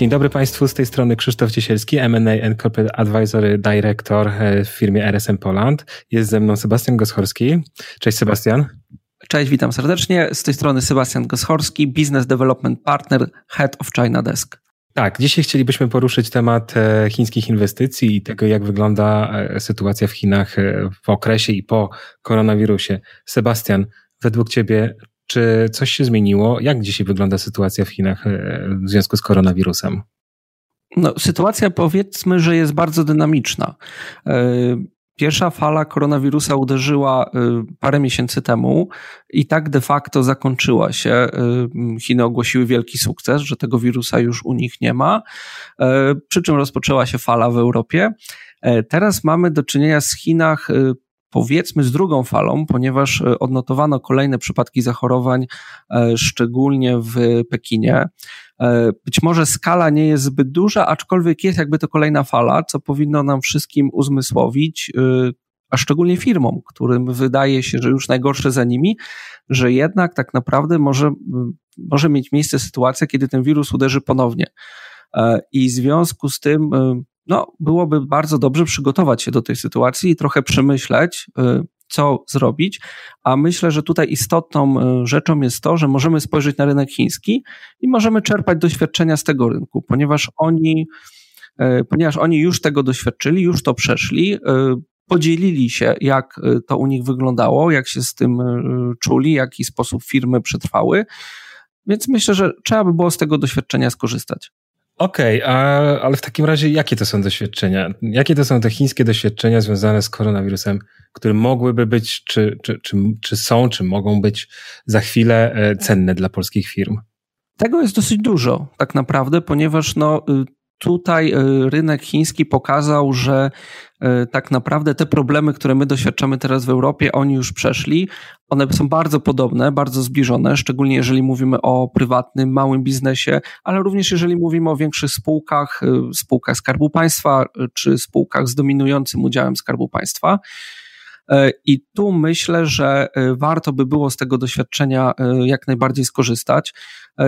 Dzień dobry Państwu, z tej strony Krzysztof Ciesielski, M&A and Corporate Advisory Director e, w firmie RSM Poland. Jest ze mną Sebastian Goschorski. Cześć Sebastian. Cześć, witam serdecznie. Z tej strony Sebastian Goschorski, Business Development Partner, Head of China Desk. Tak, dzisiaj chcielibyśmy poruszyć temat e, chińskich inwestycji i tego, jak wygląda e, sytuacja w Chinach w okresie i po koronawirusie. Sebastian, według Ciebie, czy coś się zmieniło? Jak dzisiaj wygląda sytuacja w Chinach e, w związku z koronawirusem? No, sytuacja powiedzmy, że jest bardzo dynamiczna. E, pierwsza fala koronawirusa uderzyła e, parę miesięcy temu i tak de facto zakończyła się. Chiny ogłosiły wielki sukces, że tego wirusa już u nich nie ma, przy czym rozpoczęła się fala w Europie. Teraz mamy do czynienia z Chinach powiedzmy z drugą falą, ponieważ e, odnotowano kolejne przypadki zachorowań, e, szczególnie w Pekinie. E, być może skala nie jest zbyt duża, aczkolwiek jest jakby to kolejna fala, co powinno nam wszystkim uzmysłowić, a szczególnie firmom, którym wydaje się, że już najgorsze za nimi, że jednak tak naprawdę może, może mieć miejsce sytuacja, kiedy ten wirus uderzy ponownie. I w związku z tym no, byłoby bardzo dobrze przygotować się do tej sytuacji i trochę przemyśleć, y, co zrobić. A myślę, że tutaj istotną y, rzeczą jest to, że możemy spojrzeć na rynek chiński i możemy czerpać doświadczenia z tego rynku, ponieważ oni, y, ponieważ oni już tego doświadczyli, już to przeszli, podzielili się, jak to u nich wyglądało, jak się z tym czuli, jaki sposób firmy przetrwały. Więc myślę, że trzeba by było z tego doświadczenia skorzystać. Okej, okay, ale w takim razie jakie to są doświadczenia? Jakie to są te chińskie doświadczenia związane z koronawirusem, które mogłyby być, czy, czy, czy, czy są, czy mogą być za chwilę e, cenne dla polskich firm? Tego jest dosyć dużo, tak naprawdę, ponieważ no, y, tutaj y, rynek chiński pokazał, że y, tak naprawdę te problemy, które my doświadczamy teraz w Europie, oni już przeszli. One są bardzo podobne, bardzo zbliżone, szczególnie jeżeli mówimy o prywatnym, małym biznesie, ale również jeżeli mówimy o większych spółkach, y, spółkach Skarbu Państwa czy spółkach z dominującym udziałem Skarbu Państwa. E, I tu myślę, że e, warto by było z tego doświadczenia e, jak najbardziej skorzystać.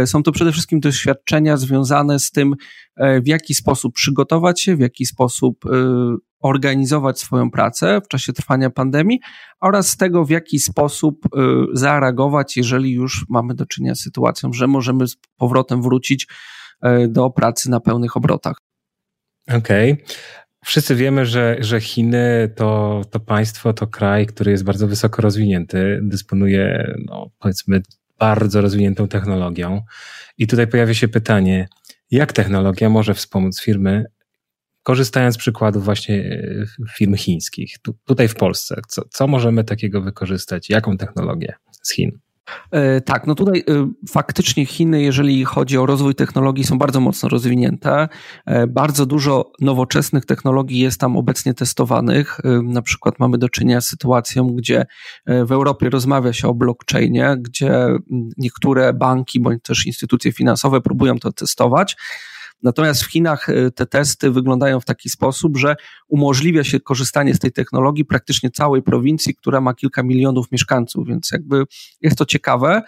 Są to przede wszystkim doświadczenia związane z tym, w jaki sposób przygotować się, w jaki sposób organizować swoją pracę w czasie trwania pandemii oraz z tego, w jaki sposób zareagować, jeżeli już mamy do czynienia z sytuacją, że możemy z powrotem wrócić do pracy na pełnych obrotach. Okej. Okay. Wszyscy wiemy, że, że Chiny to, to państwo, to kraj, który jest bardzo wysoko rozwinięty, dysponuje, no, powiedzmy, bardzo rozwiniętą technologią. I tutaj pojawia się pytanie, jak technologia może wspomóc firmy, korzystając z przykładów właśnie e, firm chińskich, tu, tutaj w Polsce? Co, co możemy takiego wykorzystać? Jaką technologię z Chin? E, tak, no tutaj e, faktycznie Chiny, jeżeli chodzi o rozwój technologii, są bardzo mocno rozwinięte. E, bardzo dużo nowoczesnych technologii jest tam obecnie testowanych. Na przykład mamy do czynienia z sytuacją, gdzie w Europie rozmawia się o blockchainie, gdzie niektóre banki bądź też instytucje finansowe próbują to testować. Natomiast w Chinach y, te testy wyglądają w taki sposób, że umożliwia się korzystanie z tej technologii praktycznie całej prowincji, która ma kilka milionów mieszkańców, więc jakby jest to ciekawe.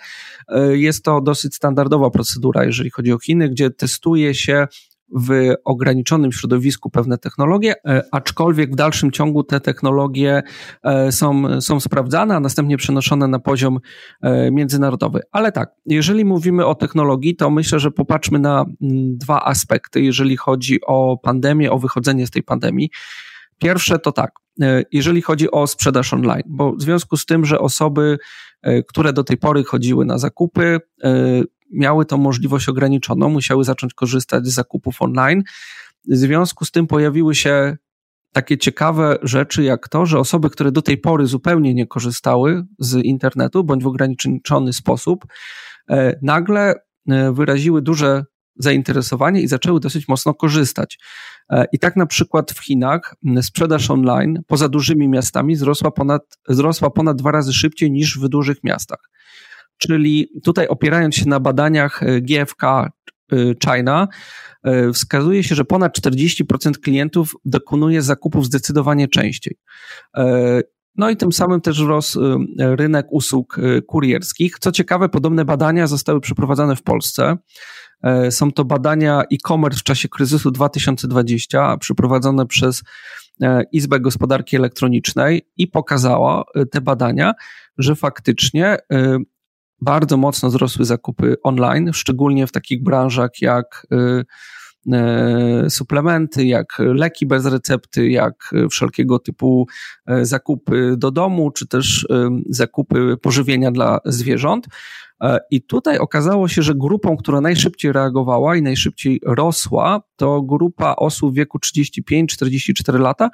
Y, jest to dosyć standardowa procedura, jeżeli chodzi o Chiny, gdzie testuje się w ograniczonym środowisku pewne technologie, e, aczkolwiek w dalszym ciągu te technologie e, są, są sprawdzane, a następnie przenoszone na poziom e, międzynarodowy. Ale tak, jeżeli mówimy o technologii, to myślę, że popatrzmy na mm, dwa aspekty, jeżeli chodzi o pandemię, o wychodzenie z tej pandemii. Pierwsze to tak, jeżeli chodzi o sprzedaż online, bo w związku z tym, że osoby, które do tej pory chodziły na zakupy, miały tą możliwość ograniczoną, musiały zacząć korzystać z zakupów online. W związku z tym pojawiły się takie ciekawe rzeczy, jak to, że osoby, które do tej pory zupełnie nie korzystały z internetu bądź w ograniczony sposób, e, nagle e, wyraziły duże zainteresowanie i zaczęły dosyć mocno korzystać. E, I tak na przykład w Chinach sprzedaż online poza dużymi miastami wzrosła ponad, wzrosła ponad dwa razy szybciej niż w dużych miastach. Czyli tutaj opierając się na badaniach e, GFK e, China, e, wskazuje się, że ponad 40% klientów dokonuje zakupów zdecydowanie częściej. No i tym samym też wzrósł rynek usług kurierskich. Co ciekawe, podobne badania zostały przeprowadzone w Polsce. Są to badania e-commerce w czasie kryzysu 2020, przeprowadzone przez Izbę Gospodarki Elektronicznej i pokazała te badania, że faktycznie bardzo mocno wzrosły zakupy online, szczególnie w takich branżach jak y, y, suplementy, jak leki bez recepty, jak wszelkiego typu y, zakupy do domu, czy też zakupy pożywienia dla zwierząt. I tutaj okazało się, że grupą, która najszybciej reagowała i najszybciej rosła, to grupa osób w wieku 35-44 lata.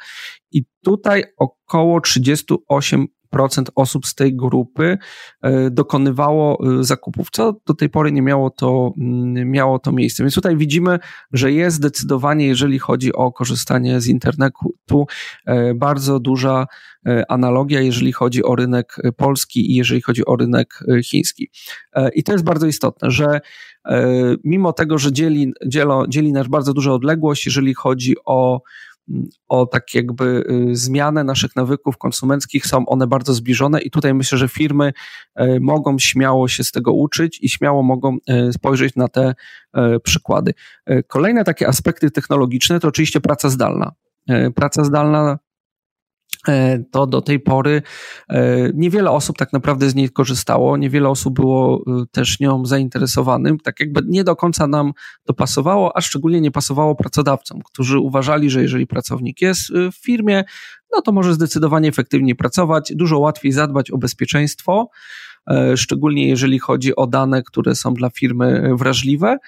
I tutaj około 38 procent osób z tej grupy e, dokonywało e, zakupów, co do tej pory nie miało to, mm, miało to miejsce. Więc tutaj widzimy, że jest zdecydowanie, jeżeli chodzi o korzystanie z internetu, e, bardzo duża analogia, jeżeli chodzi o rynek polski i jeżeli chodzi o rynek chiński. I to jest bardzo istotne, że mimo tego, że dzieli, dzielo, dzieli nas bardzo duża odległość, jeżeli chodzi o o tak jakby y, zmianę naszych nawyków konsumenckich, są one bardzo zbliżone i tutaj myślę, że firmy y, mogą śmiało się z tego uczyć i śmiało mogą y, spojrzeć na te przykłady. Kolejne takie aspekty technologiczne to oczywiście praca zdalna. Praca zdalna to do tej pory e, niewiele osób tak naprawdę z niej korzystało, niewiele osób było e, też nią zainteresowanym, tak jakby nie do końca nam to pasowało, a szczególnie nie pasowało pracodawcom, którzy uważali, że jeżeli pracownik jest w firmie, no to może zdecydowanie efektywniej pracować, dużo łatwiej zadbać o bezpieczeństwo, szczególnie jeżeli chodzi o dane, które są dla firmy wrażliwe,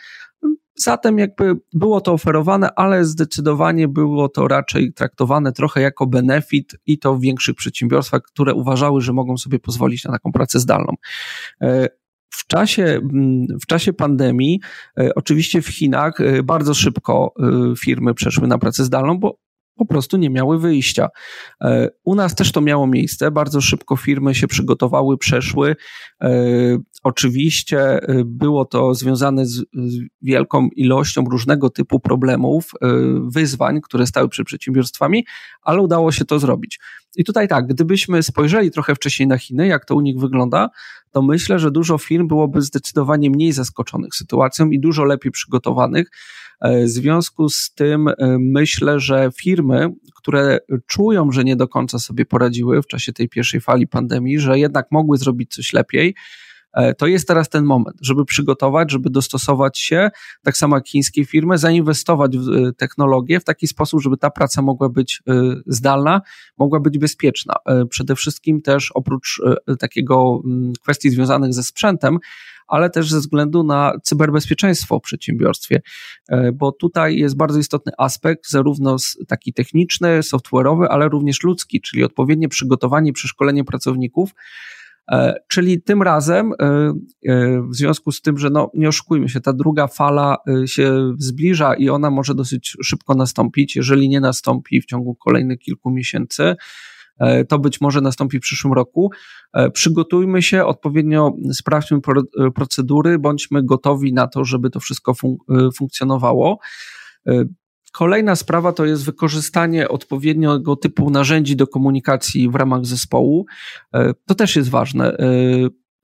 Zatem jakby było to oferowane, ale zdecydowanie było to raczej traktowane trochę jako benefit i to w większych przedsiębiorstwach, które uważały, że mogą sobie pozwolić na taką pracę zdalną. E, w czasie, w czasie pandemii, e, oczywiście w Chinach e, bardzo szybko firmy przeszły na pracę zdalną, bo po prostu nie miały wyjścia. E, u nas też to miało miejsce, bardzo szybko firmy się przygotowały, przeszły. E, oczywiście e, było to związane z wielką ilością różnego typu problemów, wyzwań, które stały przed przedsiębiorstwami, ale udało się to zrobić. I tutaj tak, gdybyśmy spojrzeli trochę wcześniej na Chiny, jak to u nich wygląda, to myślę, że dużo firm byłoby zdecydowanie mniej zaskoczonych sytuacją i dużo lepiej przygotowanych. E, w związku z tym e, myślę, że firmy, które czują, że nie do końca sobie poradziły w czasie tej pierwszej fali pandemii, że jednak mogły zrobić coś lepiej, to jest teraz ten moment, żeby przygotować, żeby dostosować się, tak samo jak chińskie firmy, zainwestować w technologię w taki sposób, żeby ta praca mogła być zdalna, mogła być bezpieczna. Przede wszystkim też oprócz takiego mm, kwestii związanych ze sprzętem, ale też ze względu na cyberbezpieczeństwo w przedsiębiorstwie, e, bo tutaj jest bardzo istotny aspekt, zarówno taki techniczny, software'owy, ale również ludzki, czyli odpowiednie przygotowanie, przeszkolenie pracowników. E, czyli tym razem, e, w związku z tym, że no, nie oszukujmy się, ta druga fala się zbliża i ona może dosyć szybko nastąpić, jeżeli nie nastąpi w ciągu kolejnych kilku miesięcy, E, to być może nastąpi w przyszłym roku. E, przygotujmy się, odpowiednio sprawdźmy e, procedury, bądźmy gotowi na to, żeby to wszystko fun funkcjonowało. Kolejna sprawa to jest wykorzystanie odpowiedniego typu narzędzi do komunikacji w ramach zespołu. To też jest ważne.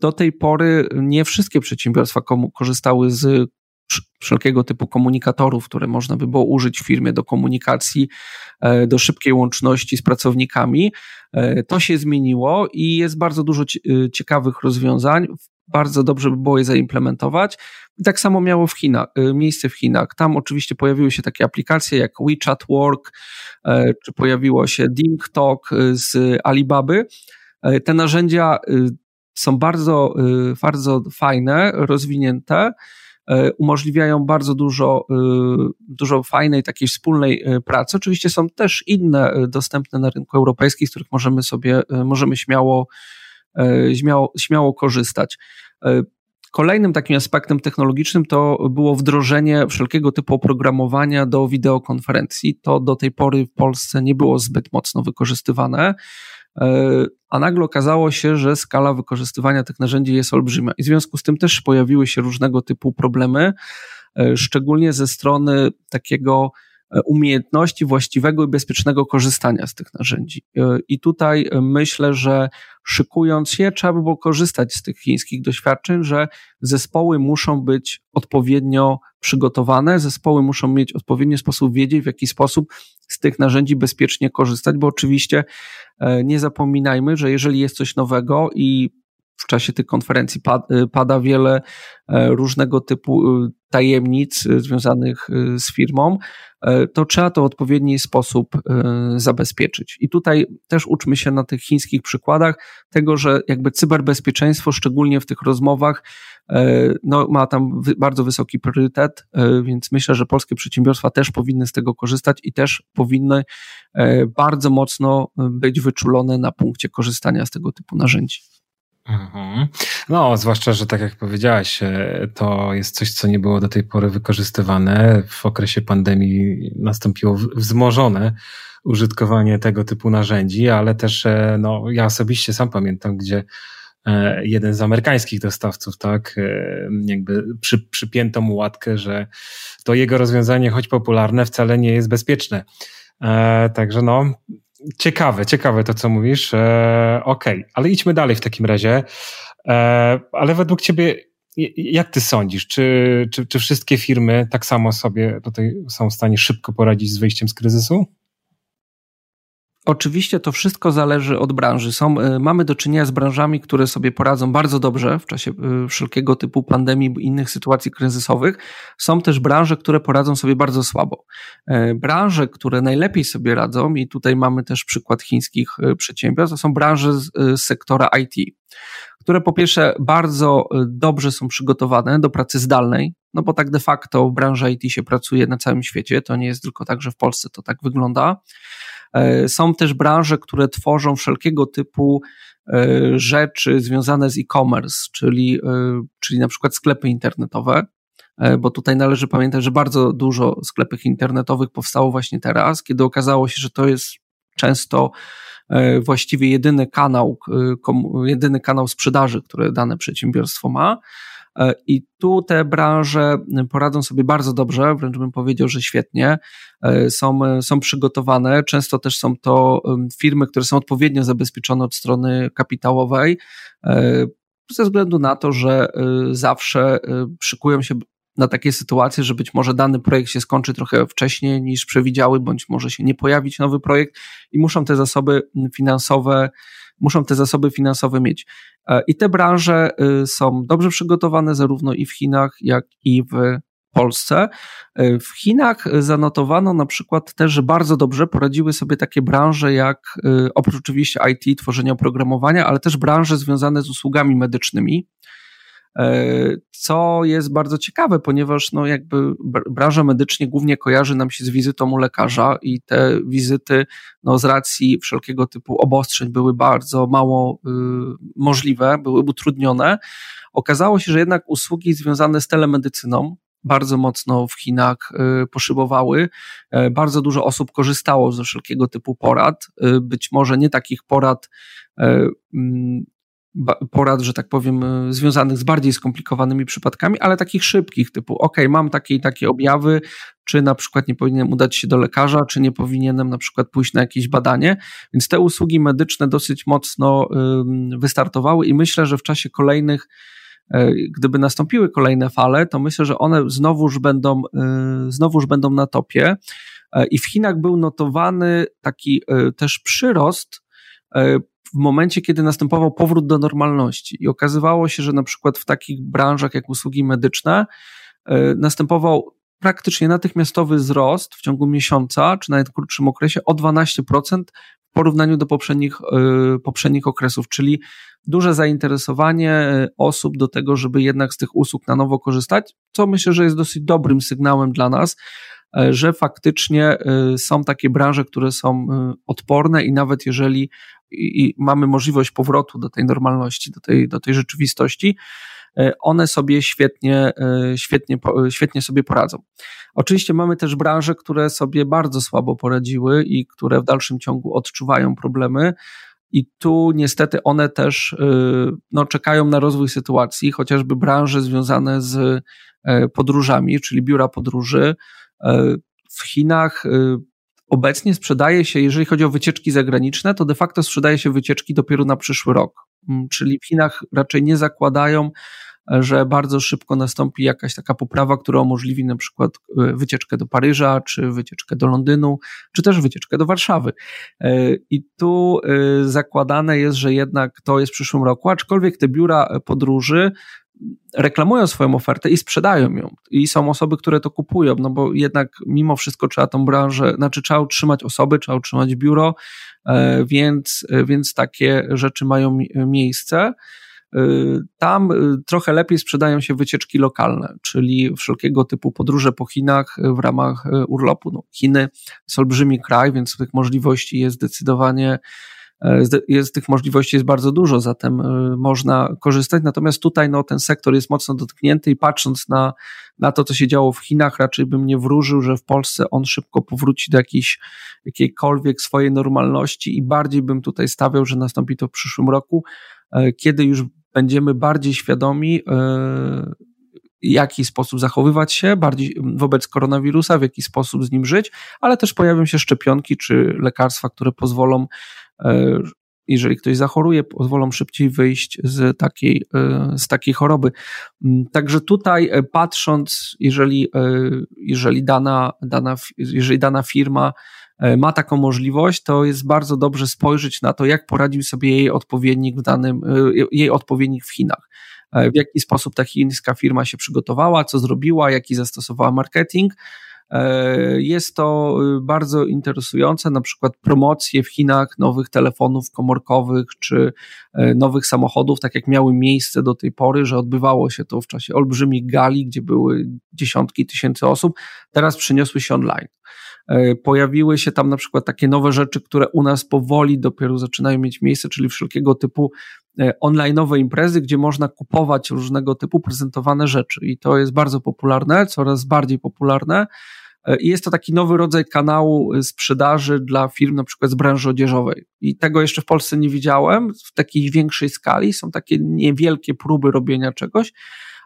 Do tej pory nie wszystkie przedsiębiorstwa korzystały z wszelkiego typu komunikatorów, które można by było użyć w firmie do komunikacji, e, do szybkiej łączności z pracownikami. E, to się zmieniło i jest bardzo dużo e, ciekawych rozwiązań. Bardzo dobrze by było je zaimplementować. Tak samo miało w Chinach, miejsce w Chinach. Tam oczywiście pojawiły się takie aplikacje jak WeChat Work, czy pojawiło się DingTalk z Alibaby. Te narzędzia są bardzo, bardzo fajne, rozwinięte E, umożliwiają bardzo dużo, e, dużo fajnej takiej wspólnej e, pracy. Oczywiście są też inne dostępne na rynku europejskim, z których możemy sobie, możemy śmiało, śmiało, śmiało korzystać. Kolejnym takim aspektem technologicznym to było wdrożenie wszelkiego typu oprogramowania do wideokonferencji. To do tej pory w Polsce nie było zbyt mocno wykorzystywane. E, a nagle okazało się, że skala wykorzystywania tych narzędzi jest olbrzymia. I w związku z tym też pojawiły się różnego typu problemy, e, szczególnie ze strony takiego umiejętności właściwego i bezpiecznego korzystania z tych narzędzi. I tutaj myślę, że szykując się, trzeba by było korzystać z tych chińskich doświadczeń, że zespoły muszą być odpowiednio przygotowane, zespoły muszą mieć odpowiedni sposób wiedzieć, w jaki sposób z tych narzędzi bezpiecznie korzystać, bo oczywiście nie zapominajmy, że jeżeli jest coś nowego i w czasie tych konferencji pada wiele różnego typu tajemnic y, związanych y, z firmą, y, to trzeba to w odpowiedni sposób zabezpieczyć. I tutaj też uczmy się na tych chińskich przykładach tego, że jakby cyberbezpieczeństwo, szczególnie w tych rozmowach, no, ma tam bardzo wysoki priorytet, więc myślę, że polskie przedsiębiorstwa też powinny z tego korzystać i też powinny bardzo mocno być wyczulone na punkcie korzystania z tego typu narzędzi. Mhm. No, zwłaszcza, że tak jak powiedziałaś, e, to jest coś, co nie było do tej pory wykorzystywane. W okresie pandemii nastąpiło wzmożone użytkowanie tego typu narzędzi, ale też e, no, ja osobiście sam pamiętam, gdzie e, jeden z amerykańskich dostawców, tak, jakby przy, przypięto mu łatkę, że to jego rozwiązanie, choć popularne, wcale nie jest bezpieczne. Także no, Ciekawe, ciekawe to, co mówisz. E, Okej, okay. ale idźmy dalej w takim razie. E, ale według Ciebie, jak Ty sądzisz, czy, czy, czy wszystkie firmy tak samo sobie tutaj są w stanie szybko poradzić z wyjściem z kryzysu? Oczywiście to wszystko zależy od branży. Są, e, mamy do czynienia z branżami, które sobie poradzą bardzo dobrze w czasie e, wszelkiego typu pandemii i innych sytuacji kryzysowych. Są też branże, które poradzą sobie bardzo słabo. E, branże, które najlepiej sobie radzą, i tutaj mamy też przykład chińskich przedsiębiorstw, to są branże z, z sektora IT, które po pierwsze bardzo dobrze są przygotowane do pracy zdalnej, no bo tak de facto w branży IT się pracuje na całym świecie. To nie jest tylko tak, że w Polsce to tak wygląda. E, są też branże, które tworzą wszelkiego typu e, rzeczy związane z e-commerce, czyli, e, czyli na przykład sklepy internetowe, bo tutaj należy pamiętać, że bardzo dużo sklepów internetowych powstało właśnie teraz, kiedy okazało się, że to jest często właściwie jedyny kanał, jedyny kanał sprzedaży, który dane przedsiębiorstwo ma. E, I tu te branże poradzą sobie bardzo dobrze, wręcz bym powiedział, że świetnie. E, są, są przygotowane. Często też są to firmy, które są odpowiednio zabezpieczone od strony kapitałowej, e, ze względu na to, że zawsze szykują się na takie sytuacje, że być może dany projekt się skończy trochę wcześniej niż przewidziały, bądź może się nie pojawić nowy projekt i muszą te zasoby finansowe muszą te zasoby finansowe mieć. E, I te branże y, są dobrze przygotowane zarówno i w Chinach, jak i w Polsce. E, w Chinach zanotowano na przykład też, że bardzo dobrze poradziły sobie takie branże jak y, oprócz oczywiście IT, tworzenia oprogramowania, ale też branże związane z usługami medycznymi. E, co jest bardzo ciekawe, ponieważ no jakby branża medycznie głównie kojarzy nam się z wizytą u lekarza i te wizyty no z racji wszelkiego typu obostrzeń były bardzo mało y, możliwe, były utrudnione. Okazało się, że jednak usługi związane z telemedycyną, bardzo mocno w Chinach y, poszybowały. E, bardzo dużo osób korzystało ze wszelkiego typu porad. Y, być może nie takich porad e, porad, że tak powiem, e, związanych z bardziej skomplikowanymi przypadkami, ale takich szybkich, typu ok, mam takie i takie objawy, czy na przykład nie powinienem udać się do lekarza, czy nie powinienem na przykład pójść na jakieś badanie. Więc te usługi medyczne dosyć mocno wystartowały i myślę, że w czasie kolejnych e, gdyby nastąpiły kolejne fale, to myślę, że one znowuż będą, e, znowuż będą na topie. I w Chinach był notowany taki też przyrost w momencie, kiedy następował powrót do normalności. I okazywało się, że na przykład w takich branżach jak usługi medyczne e, następował praktycznie natychmiastowy wzrost w ciągu miesiąca, czy nawet krótszym okresie o 12% w porównaniu do poprzednich, e, poprzednich okresów, czyli duże zainteresowanie e, osób do tego, żeby jednak z tych usług na nowo korzystać, co myślę, że jest dosyć dobrym sygnałem dla nas, że faktycznie są takie branże, które są odporne i nawet jeżeli i mamy możliwość powrotu do tej normalności, do tej, do tej rzeczywistości, e, one sobie świetnie, e, świetnie, świetnie sobie poradzą. Oczywiście mamy też branże, które sobie bardzo słabo poradziły i które w dalszym ciągu odczuwają problemy. I tu niestety one też e, no, czekają na rozwój sytuacji, chociażby branże związane z podróżami, czyli biura podróży, w Chinach obecnie sprzedaje się, jeżeli chodzi o wycieczki zagraniczne, to de facto sprzedaje się wycieczki dopiero na przyszły rok. Mm, czyli w Chinach raczej nie zakładają, że bardzo szybko nastąpi jakaś taka poprawa, która umożliwi na przykład e, wycieczkę do Paryża, czy wycieczkę do Londynu, czy też wycieczkę do Warszawy. E, I tu e, zakładane jest, że jednak to jest w przyszłym roku, aczkolwiek te biura podróży reklamują swoją ofertę i sprzedają ją. I są osoby, które to kupują, no bo jednak mimo wszystko trzeba tą branżę, znaczy trzeba utrzymać osoby, trzeba utrzymać biuro, więc, więc takie rzeczy mają miejsce. Y, tam y, trochę lepiej sprzedają się wycieczki lokalne, czyli wszelkiego typu podróże po Chinach w ramach urlopu. No, Chiny jest olbrzymi kraj, więc tych możliwości jest zdecydowanie jest tych możliwości jest bardzo dużo, zatem można korzystać. Natomiast tutaj no, ten sektor jest mocno dotknięty i patrząc na, na to, co się działo w Chinach, raczej bym nie wróżył, że w Polsce on szybko powróci do jakiejś, jakiejkolwiek swojej normalności i bardziej bym tutaj stawiał, że nastąpi to w przyszłym roku, kiedy już będziemy bardziej świadomi, e, jaki sposób zachowywać się bardziej wobec koronawirusa, w jaki sposób z nim żyć, ale też pojawią się szczepionki czy lekarstwa, które pozwolą, e, jeżeli ktoś zachoruje, pozwolą szybciej wyjść z takiej, e, z takiej choroby. Mm, także tutaj patrząc, jeżeli, jeżeli, dana, dana, jeżeli dana firma E, ma taką możliwość, to jest bardzo dobrze spojrzeć na to, jak poradził sobie jej odpowiednik w danym, e, jej odpowiednik w Chinach. E, w jaki sposób ta chińska firma się przygotowała, co zrobiła, jaki zastosowała marketing. Jest to bardzo interesujące, na przykład promocje w Chinach nowych telefonów komórkowych czy nowych samochodów, tak jak miały miejsce do tej pory, że odbywało się to w czasie olbrzymich gali, gdzie były dziesiątki tysięcy osób, teraz przyniosły się online. E, pojawiły się tam na przykład takie nowe rzeczy, które u nas powoli dopiero zaczynają mieć miejsce, czyli wszelkiego typu e, online'owe imprezy, gdzie można kupować różnego typu prezentowane rzeczy i to jest bardzo popularne, coraz bardziej popularne. E, I jest to taki nowy rodzaj kanału sprzedaży dla firm, na przykład z branży odzieżowej. I tego jeszcze w Polsce nie widziałem w takiej większej skali. Są takie niewielkie próby robienia czegoś,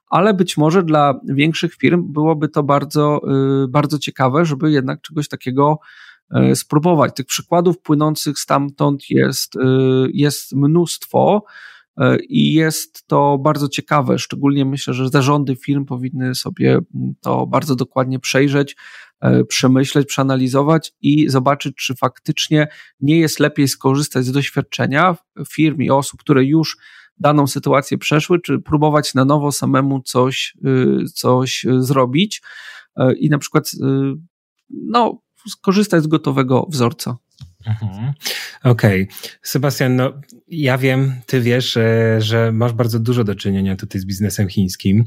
ale być może dla większych firm byłoby to bardzo, bardzo ciekawe, żeby jednak czegoś takiego spróbować. Tych przykładów płynących stamtąd jest, y, jest mnóstwo i jest to bardzo ciekawe. Szczególnie myślę, że zarządy firm powinny sobie to bardzo dokładnie przejrzeć, przemyśleć, przeanalizować i zobaczyć, czy faktycznie nie jest lepiej skorzystać z doświadczenia firm i osób, które już daną sytuację przeszły, czy próbować na nowo samemu coś, y, coś y, zrobić y, i na przykład no, skorzystać z gotowego wzorca. Mhm. Okej. Okay. Sebastian, no ja wiem, ty wiesz, że, że, masz bardzo dużo do czynienia tutaj z biznesem chińskim,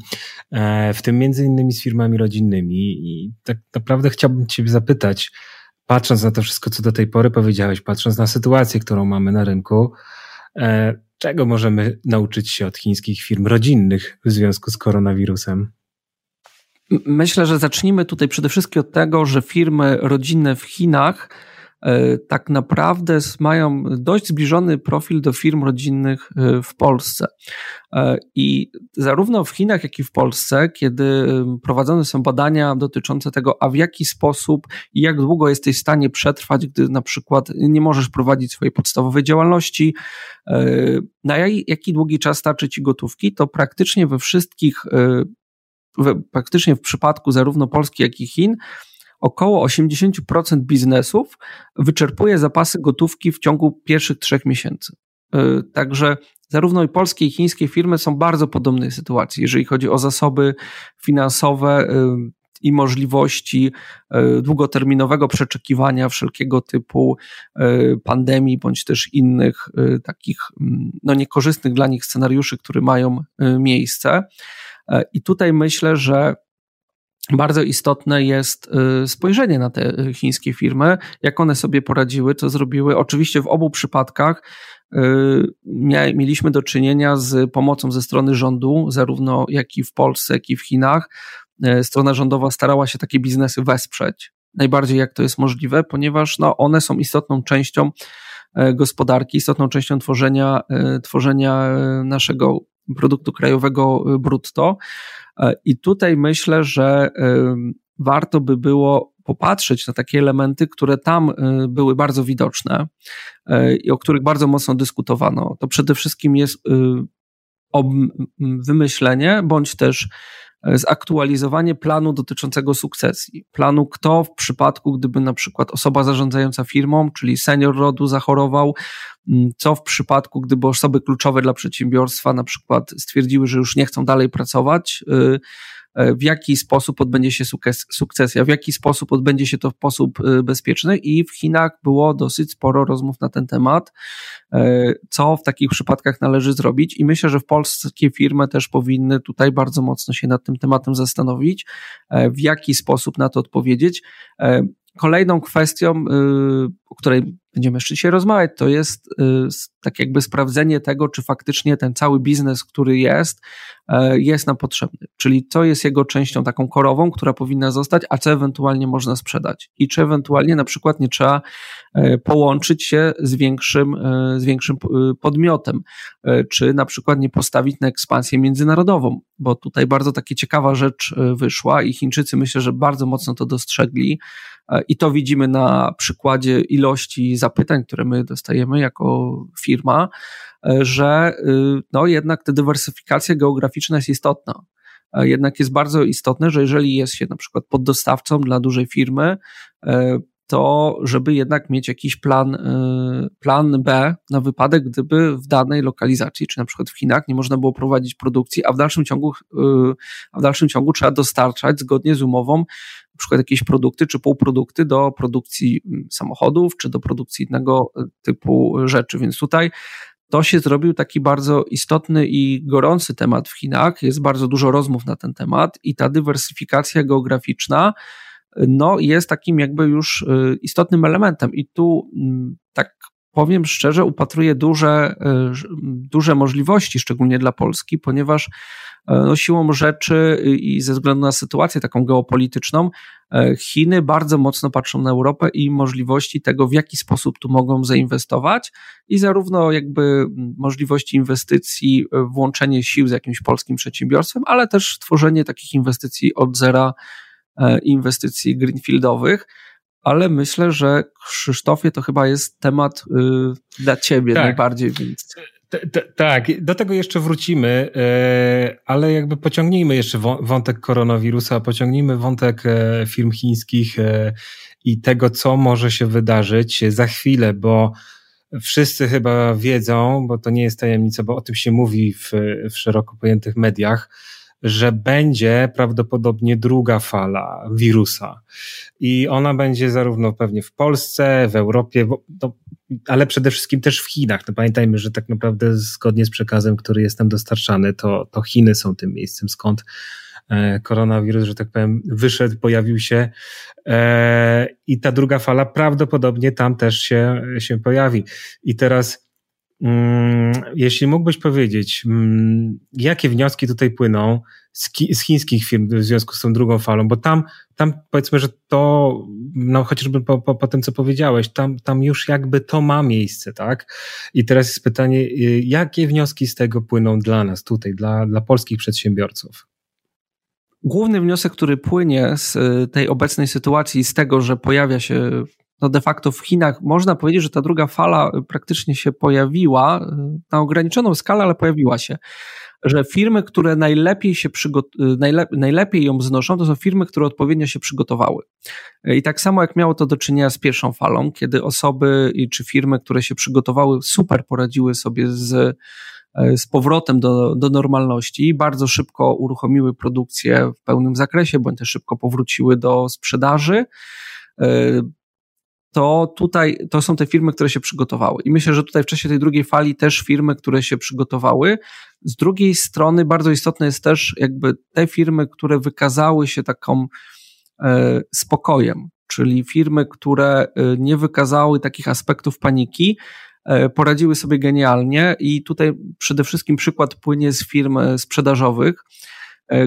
e, w tym między innymi z firmami rodzinnymi i tak naprawdę chciałbym ciebie zapytać, patrząc na to wszystko, co do tej pory powiedziałeś, patrząc na sytuację, którą mamy na rynku, e, Czego możemy nauczyć się od chińskich firm rodzinnych w związku z koronawirusem? Myślę, że zacznijmy tutaj przede wszystkim od tego, że firmy rodzinne w Chinach E, tak naprawdę mają dość zbliżony profil do firm rodzinnych e, w Polsce. E, I zarówno w Chinach, jak i w Polsce, kiedy prowadzone są badania dotyczące tego, a w jaki sposób i jak długo jesteś w stanie przetrwać, gdy na przykład nie możesz prowadzić swojej podstawowej działalności, na jaki długi czas starczy ci gotówki, to praktycznie we wszystkich, praktycznie w przypadku zarówno Polski, jak i Chin, około 80% biznesów wyczerpuje zapasy gotówki w ciągu pierwszych trzech miesięcy. E, także zarówno i polskie, i chińskie firmy są w bardzo podobnej sytuacji, jeżeli chodzi o zasoby finansowe e, i możliwości e, długoterminowego przeczekiwania wszelkiego typu pandemii, bądź też innych takich no, niekorzystnych dla nich scenariuszy, które mają miejsce. I tutaj myślę, że bardzo istotne jest y, spojrzenie na te chińskie firmy, jak one sobie poradziły, co zrobiły. Oczywiście w obu przypadkach y, mieliśmy do czynienia z pomocą ze strony rządu, zarówno jak i w Polsce, jak i w Chinach. Strona rządowa starała się takie biznesy wesprzeć, najbardziej jak to jest możliwe, ponieważ no, one są istotną częścią gospodarki, istotną częścią tworzenia, tworzenia naszego produktu krajowego brutto. E, I tutaj myślę, że warto by było popatrzeć na takie elementy, które tam były bardzo widoczne i o których bardzo mocno dyskutowano, to przede wszystkim jest wymyślenie bądź też zaktualizowanie planu dotyczącego sukcesji. Planu, kto w przypadku, gdyby na przykład osoba zarządzająca firmą, czyli senior rodu zachorował, mm, co w przypadku, gdyby osoby kluczowe dla przedsiębiorstwa na przykład stwierdziły, że już nie chcą dalej pracować, y, w jaki sposób odbędzie się sukcesja, w jaki sposób odbędzie się to w sposób y, bezpieczny i w Chinach było dosyć sporo rozmów na ten temat, y, co w takich przypadkach należy zrobić i myślę, że w polskie firmy też powinny tutaj bardzo mocno się nad tym tematem zastanowić, w jaki sposób na to odpowiedzieć. Kolejną kwestią, o której będziemy jeszcze dzisiaj rozmawiać, to jest tak jakby sprawdzenie tego, czy faktycznie ten cały biznes, który jest, E, jest nam potrzebny. Czyli co jest jego częścią taką korową, która powinna zostać, a co ewentualnie można sprzedać. I czy ewentualnie na przykład nie trzeba e, połączyć się z większym, e, z większym podmiotem, czy na przykład nie postawić na ekspansję międzynarodową, bo tutaj bardzo taka ciekawa rzecz wyszła i Chińczycy myślę, że bardzo mocno to dostrzegli. I to widzimy na przykładzie ilości zapytań, które my dostajemy jako firma, że y, no jednak ta dywersyfikacja geograficzna jest istotna. Jednak jest bardzo istotne, że jeżeli jest się na przykład poddostawcą dla dużej firmy, e, to żeby jednak mieć jakiś plan, y, plan B na wypadek, gdyby w danej lokalizacji, czy na przykład w Chinach, nie można było prowadzić produkcji, a w dalszym ciągu, y, a w dalszym ciągu trzeba dostarczać zgodnie z umową na przykład jakieś produkty czy półprodukty do produkcji mm, samochodów, czy do produkcji innego typu rzeczy. Więc tutaj to się zrobił taki bardzo istotny i gorący temat w Chinach. Jest bardzo dużo rozmów na ten temat i ta dywersyfikacja geograficzna no, jest takim jakby już y, istotnym elementem. I tu mm, tak powiem szczerze, upatruję duże, y, duże możliwości, szczególnie dla Polski, ponieważ E, no, siłą rzeczy i ze względu na sytuację taką geopolityczną, Chiny bardzo mocno patrzą na Europę i możliwości tego, w jaki sposób tu mogą zainwestować i zarówno jakby możliwości inwestycji, włączenie sił z jakimś polskim przedsiębiorstwem, ale też tworzenie takich inwestycji od zera, inwestycji greenfieldowych ale myślę, że Krzysztofie to chyba jest temat y, dla ciebie tak. najbardziej. Więc tak, do tego jeszcze wrócimy, e, ale jakby pociągnijmy jeszcze wątek koronawirusa, pociągnijmy wątek e, firm chińskich e, i tego, co może się wydarzyć za chwilę, bo wszyscy chyba wiedzą, bo to nie jest tajemnica, bo o tym się mówi w, w szeroko pojętych mediach, że będzie prawdopodobnie druga fala wirusa. I ona będzie zarówno pewnie w Polsce, w Europie, to, ale przede wszystkim też w Chinach. No pamiętajmy, że tak naprawdę zgodnie z przekazem, który jest nam dostarczany, to, to Chiny są tym miejscem, skąd e, koronawirus, że tak powiem, wyszedł, pojawił się e, i ta druga fala prawdopodobnie tam też się, się pojawi. I teraz jeśli mógłbyś powiedzieć, mm, jakie wnioski tutaj płyną z, z chińskich firm w związku z tą drugą falą, bo tam, tam powiedzmy, że to, no chociażby po, po, po tym, co powiedziałeś, tam, tam już jakby to ma miejsce, tak? I teraz jest pytanie, y, jakie wnioski z tego płyną dla nas tutaj, dla, dla polskich przedsiębiorców? Główny wniosek, który płynie z y, tej obecnej sytuacji, z tego, że pojawia się no de facto w Chinach można powiedzieć, że ta druga fala praktycznie się pojawiła na ograniczoną skalę, ale pojawiła się. Że firmy, które najlepiej się przygot- najle- najlepiej ją znoszą, to są firmy, które odpowiednio się przygotowały. I tak samo jak miało to do czynienia z pierwszą falą, kiedy osoby czy firmy, które się przygotowały, super poradziły sobie z, z powrotem do, do normalności, bardzo szybko uruchomiły produkcję w pełnym zakresie, bądź też szybko powróciły do sprzedaży to tutaj to są te firmy, które się przygotowały. I myślę, że tutaj w czasie tej drugiej fali też firmy, które się przygotowały. Z drugiej strony bardzo istotne jest też jakby te firmy, które wykazały się taką e, spokojem, czyli firmy, które e, nie wykazały takich aspektów paniki, e, poradziły sobie genialnie i tutaj przede wszystkim przykład płynie z firm e, sprzedażowych,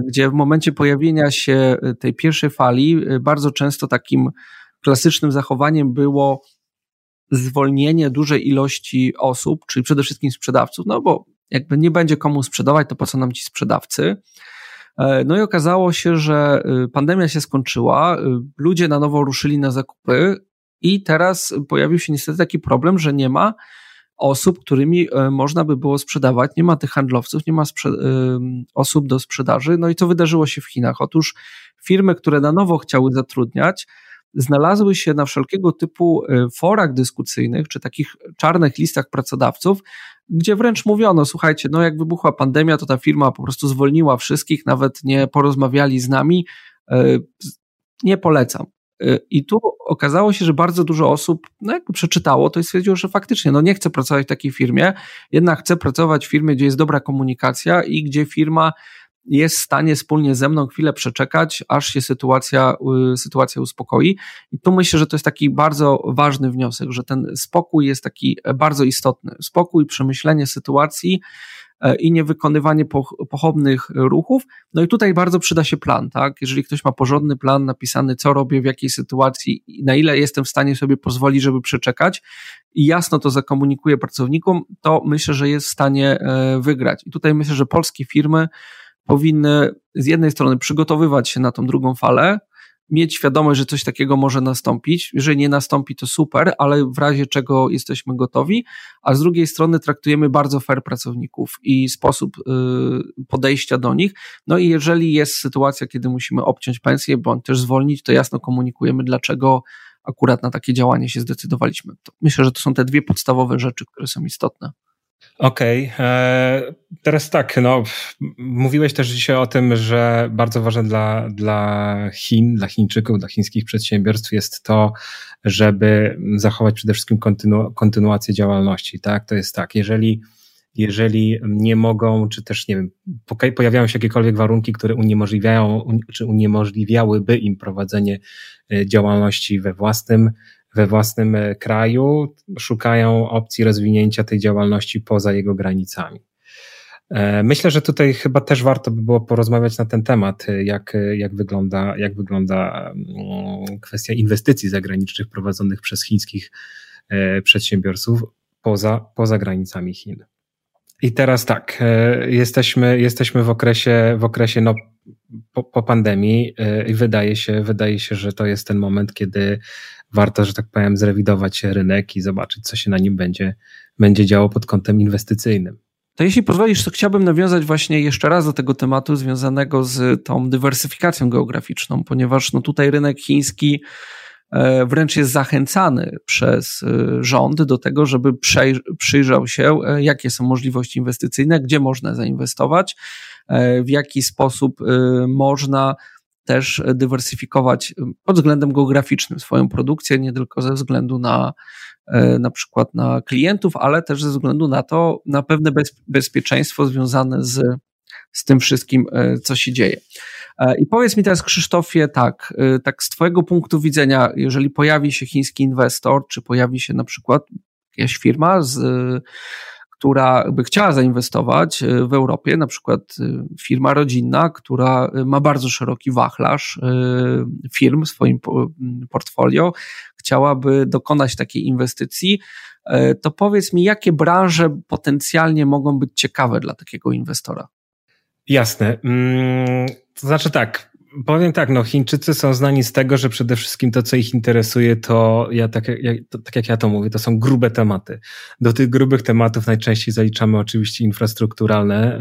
gdzie w momencie pojawienia się tej pierwszej fali bardzo często takim klasycznym zachowaniem było zwolnienie dużej ilości osób, czyli przede wszystkim sprzedawców, no bo jakby nie będzie komu sprzedawać, to po co nam ci sprzedawcy? No i okazało się, że pandemia się skończyła, ludzie na nowo ruszyli na zakupy i teraz pojawił się niestety taki problem, że nie ma osób, którymi można by było sprzedawać, nie ma tych handlowców, nie ma osób do sprzedaży. No i co wydarzyło się w Chinach? Otóż firmy, które na nowo chciały zatrudniać, znalazły się na wszelkiego typu e, forach dyskusyjnych, czy takich czarnych listach pracodawców, gdzie wręcz mówiono, słuchajcie, no jak wybuchła pandemia, to ta firma po prostu zwolniła wszystkich, nawet nie porozmawiali z nami, e, nie polecam. E, I tu okazało się, że bardzo dużo osób no jak przeczytało to i stwierdziło, że faktycznie no nie chcę pracować w takiej firmie, jednak chcę pracować w firmie, gdzie jest dobra komunikacja i gdzie firma jest w stanie wspólnie ze mną chwilę przeczekać, aż się sytuacja, y, sytuacja uspokoi. I tu myślę, że to jest taki bardzo ważny wniosek, że ten spokój jest taki bardzo istotny. Spokój, przemyślenie sytuacji e, i niewykonywanie pochopnych ruchów. No i tutaj bardzo przyda się plan, tak? Jeżeli ktoś ma porządny plan napisany, co robię, w jakiej sytuacji, na ile jestem w stanie sobie pozwolić, żeby przeczekać i jasno to zakomunikuje pracownikom, to myślę, że jest w stanie e, wygrać. I tutaj myślę, że polskie firmy powinny z jednej strony przygotowywać się na tą drugą falę, mieć świadomość, że coś takiego może nastąpić. Jeżeli nie nastąpi, to super, ale w razie czego jesteśmy gotowi, a z drugiej strony traktujemy bardzo fair pracowników i sposób y, podejścia do nich. No i jeżeli jest sytuacja, kiedy musimy obciąć pensję bądź też zwolnić, to jasno komunikujemy, dlaczego akurat na takie działanie się zdecydowaliśmy. To myślę, że to są te dwie podstawowe rzeczy, które są istotne. Okej, okay. E, teraz tak, no, mówiłeś też dzisiaj o tym, że bardzo ważne dla, dla Chin, dla Chińczyków, dla chińskich przedsiębiorstw jest to, żeby zachować przede wszystkim kontynu, kontynuację działalności, tak? To jest tak, jeżeli, jeżeli nie mogą, czy też, nie wiem, pojawiają się jakiekolwiek warunki, które uniemożliwiają, czy uniemożliwiałyby im prowadzenie e, działalności we własnym we własnym e, kraju, szukają opcji rozwinięcia tej działalności poza jego granicami. E, myślę, że tutaj chyba też warto by było porozmawiać na ten temat, e, jak, jak, wygląda, jak wygląda mm, kwestia inwestycji zagranicznych prowadzonych przez chińskich przedsiębiorców poza, poza granicami Chin. I teraz tak, jesteśmy, jesteśmy w okresie, w okresie no, po, po pandemii i wydaje się, wydaje się, że to jest ten moment, kiedy warto, że tak powiem, zrewidować rynek i zobaczyć, co się na nim będzie, będzie działo pod kątem inwestycyjnym. To jeśli pozwolisz, to chciałbym nawiązać właśnie jeszcze raz do tego tematu związanego z tą dywersyfikacją geograficzną, ponieważ no tutaj rynek chiński e, wręcz jest zachęcany przez e, rząd do tego, żeby przyjrzał się, e, jakie są możliwości inwestycyjne, gdzie można zainwestować, w jaki sposób można też dywersyfikować pod względem geograficznym swoją produkcję, nie tylko ze względu na e, na przykład na klientów, ale też ze względu na to, na pewne bezpieczeństwo związane z, z tym wszystkim, e, co się dzieje. E, I powiedz mi teraz, Krzysztofie, tak, tak z Twojego punktu widzenia, jeżeli pojawi się chiński inwestor, czy pojawi się na przykład jakaś firma z która by chciała zainwestować e, w Europie, na przykład e, firma rodzinna, która e, ma bardzo szeroki wachlarz firm w swoim portfolio, chciałaby dokonać takiej inwestycji, to powiedz mi, jakie branże potencjalnie mogą być ciekawe dla takiego inwestora? Jasne. Mm, to znaczy tak, Powiem tak, no Chińczycy są znani z tego, że przede wszystkim to, co ich interesuje, to ja tak, jak, to, tak jak ja to mówię, to są grube tematy. Do tych grubych tematów najczęściej zaliczamy oczywiście infrastrukturalne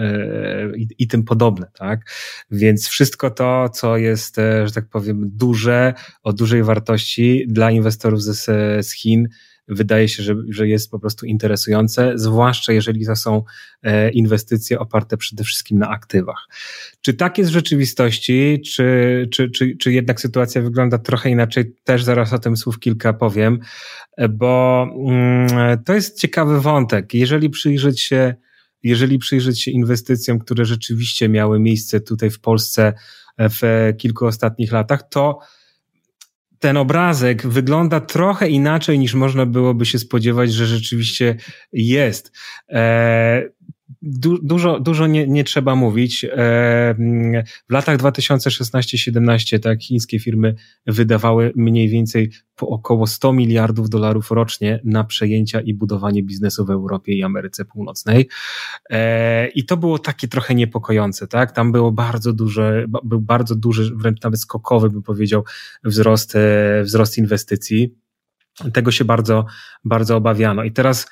yy, i, i tym podobne, tak? Więc wszystko to, co jest, e, że tak powiem, duże, o dużej wartości dla inwestorów z, z Chin, wydaje się, że, że jest po prostu interesujące, zwłaszcza jeżeli to są e, inwestycje oparte przede wszystkim na aktywach. Czy tak jest w rzeczywistości, czy, czy, czy, czy jednak sytuacja wygląda trochę inaczej? Też zaraz o tym słów kilka powiem, bo mm, to jest ciekawy wątek. Jeżeli przyjrzeć się jeżeli przyjrzeć się inwestycjom, które rzeczywiście miały miejsce tutaj w Polsce w kilku ostatnich latach, to ten obrazek wygląda trochę inaczej niż można byłoby się spodziewać, że rzeczywiście jest. Du, dużo, dużo nie, nie trzeba mówić. E, w latach 2016-17 tak chińskie firmy wydawały mniej więcej po około 100 miliardów dolarów rocznie na przejęcia i budowanie biznesu w Europie i Ameryce Północnej. E, I to było takie trochę niepokojące, tak? Tam było bardzo duże, był bardzo duży, wręcz nawet skokowy, bym powiedział, wzrost, e, wzrost inwestycji. Tego się bardzo, bardzo obawiano. I teraz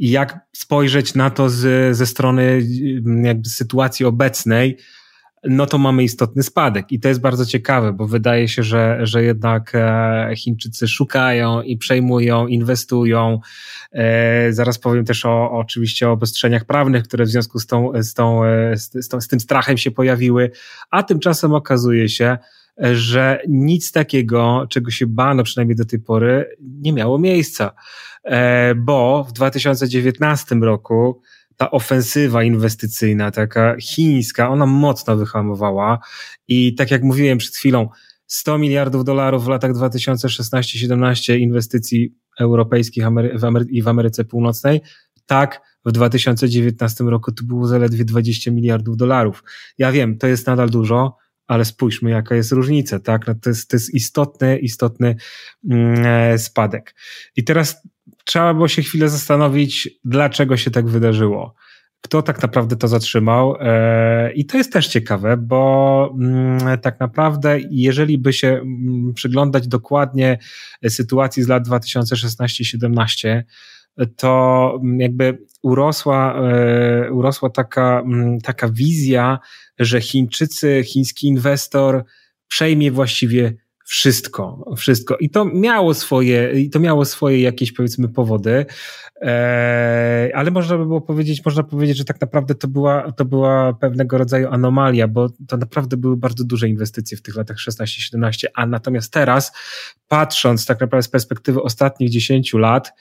jak spojrzeć na to z, ze strony mm, jakby sytuacji obecnej, no to mamy istotny spadek. I to jest bardzo ciekawe, bo wydaje się, że, że jednak e, Chińczycy szukają i przejmują, inwestują. E, zaraz powiem też o, oczywiście o obostrzeniach prawnych, które w związku z, tą, z, tą, e, z, tą, z tym strachem się pojawiły, a tymczasem okazuje się, że nic takiego, czego się bano przynajmniej do tej pory, nie miało miejsca. E, bo w 2019 roku ta ofensywa inwestycyjna, taka chińska, ona mocno wyhamowała i tak jak mówiłem przed chwilą, 100 miliardów dolarów w latach 2016-17 inwestycji europejskich i w Ameryce Północnej, tak w 2019 roku to było zaledwie 20 miliardów dolarów. Ja wiem, to jest nadal dużo, ale spójrzmy, jaka jest różnica, tak? No to, jest, to jest istotny, istotny mm, e, spadek. I teraz trzeba było się chwilę zastanowić, dlaczego się tak wydarzyło. Kto tak naprawdę to zatrzymał? E, I to jest też ciekawe, bo mm, tak naprawdę, jeżeli by się mm, przyglądać dokładnie sytuacji z lat 2016-17, to jakby urosła, e, urosła taka, taka wizja, że Chińczycy, chiński inwestor przejmie właściwie wszystko, wszystko. I to miało swoje, i to miało swoje jakieś powiedzmy powody, e, ale można by było powiedzieć, można powiedzieć, że tak naprawdę to była, to była pewnego rodzaju anomalia, bo to naprawdę były bardzo duże inwestycje w tych latach 16-17, a natomiast teraz, patrząc tak naprawdę z perspektywy ostatnich 10 lat,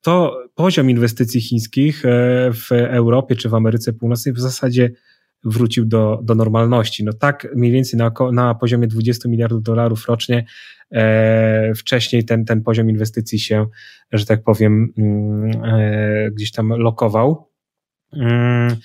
to poziom inwestycji chińskich e, w Europie czy w Ameryce Północnej w zasadzie wrócił do, do normalności. No tak mniej więcej na, na poziomie 20 miliardów dolarów rocznie e, wcześniej ten, ten poziom inwestycji się, że tak powiem, mm, e, gdzieś tam lokował. Mm,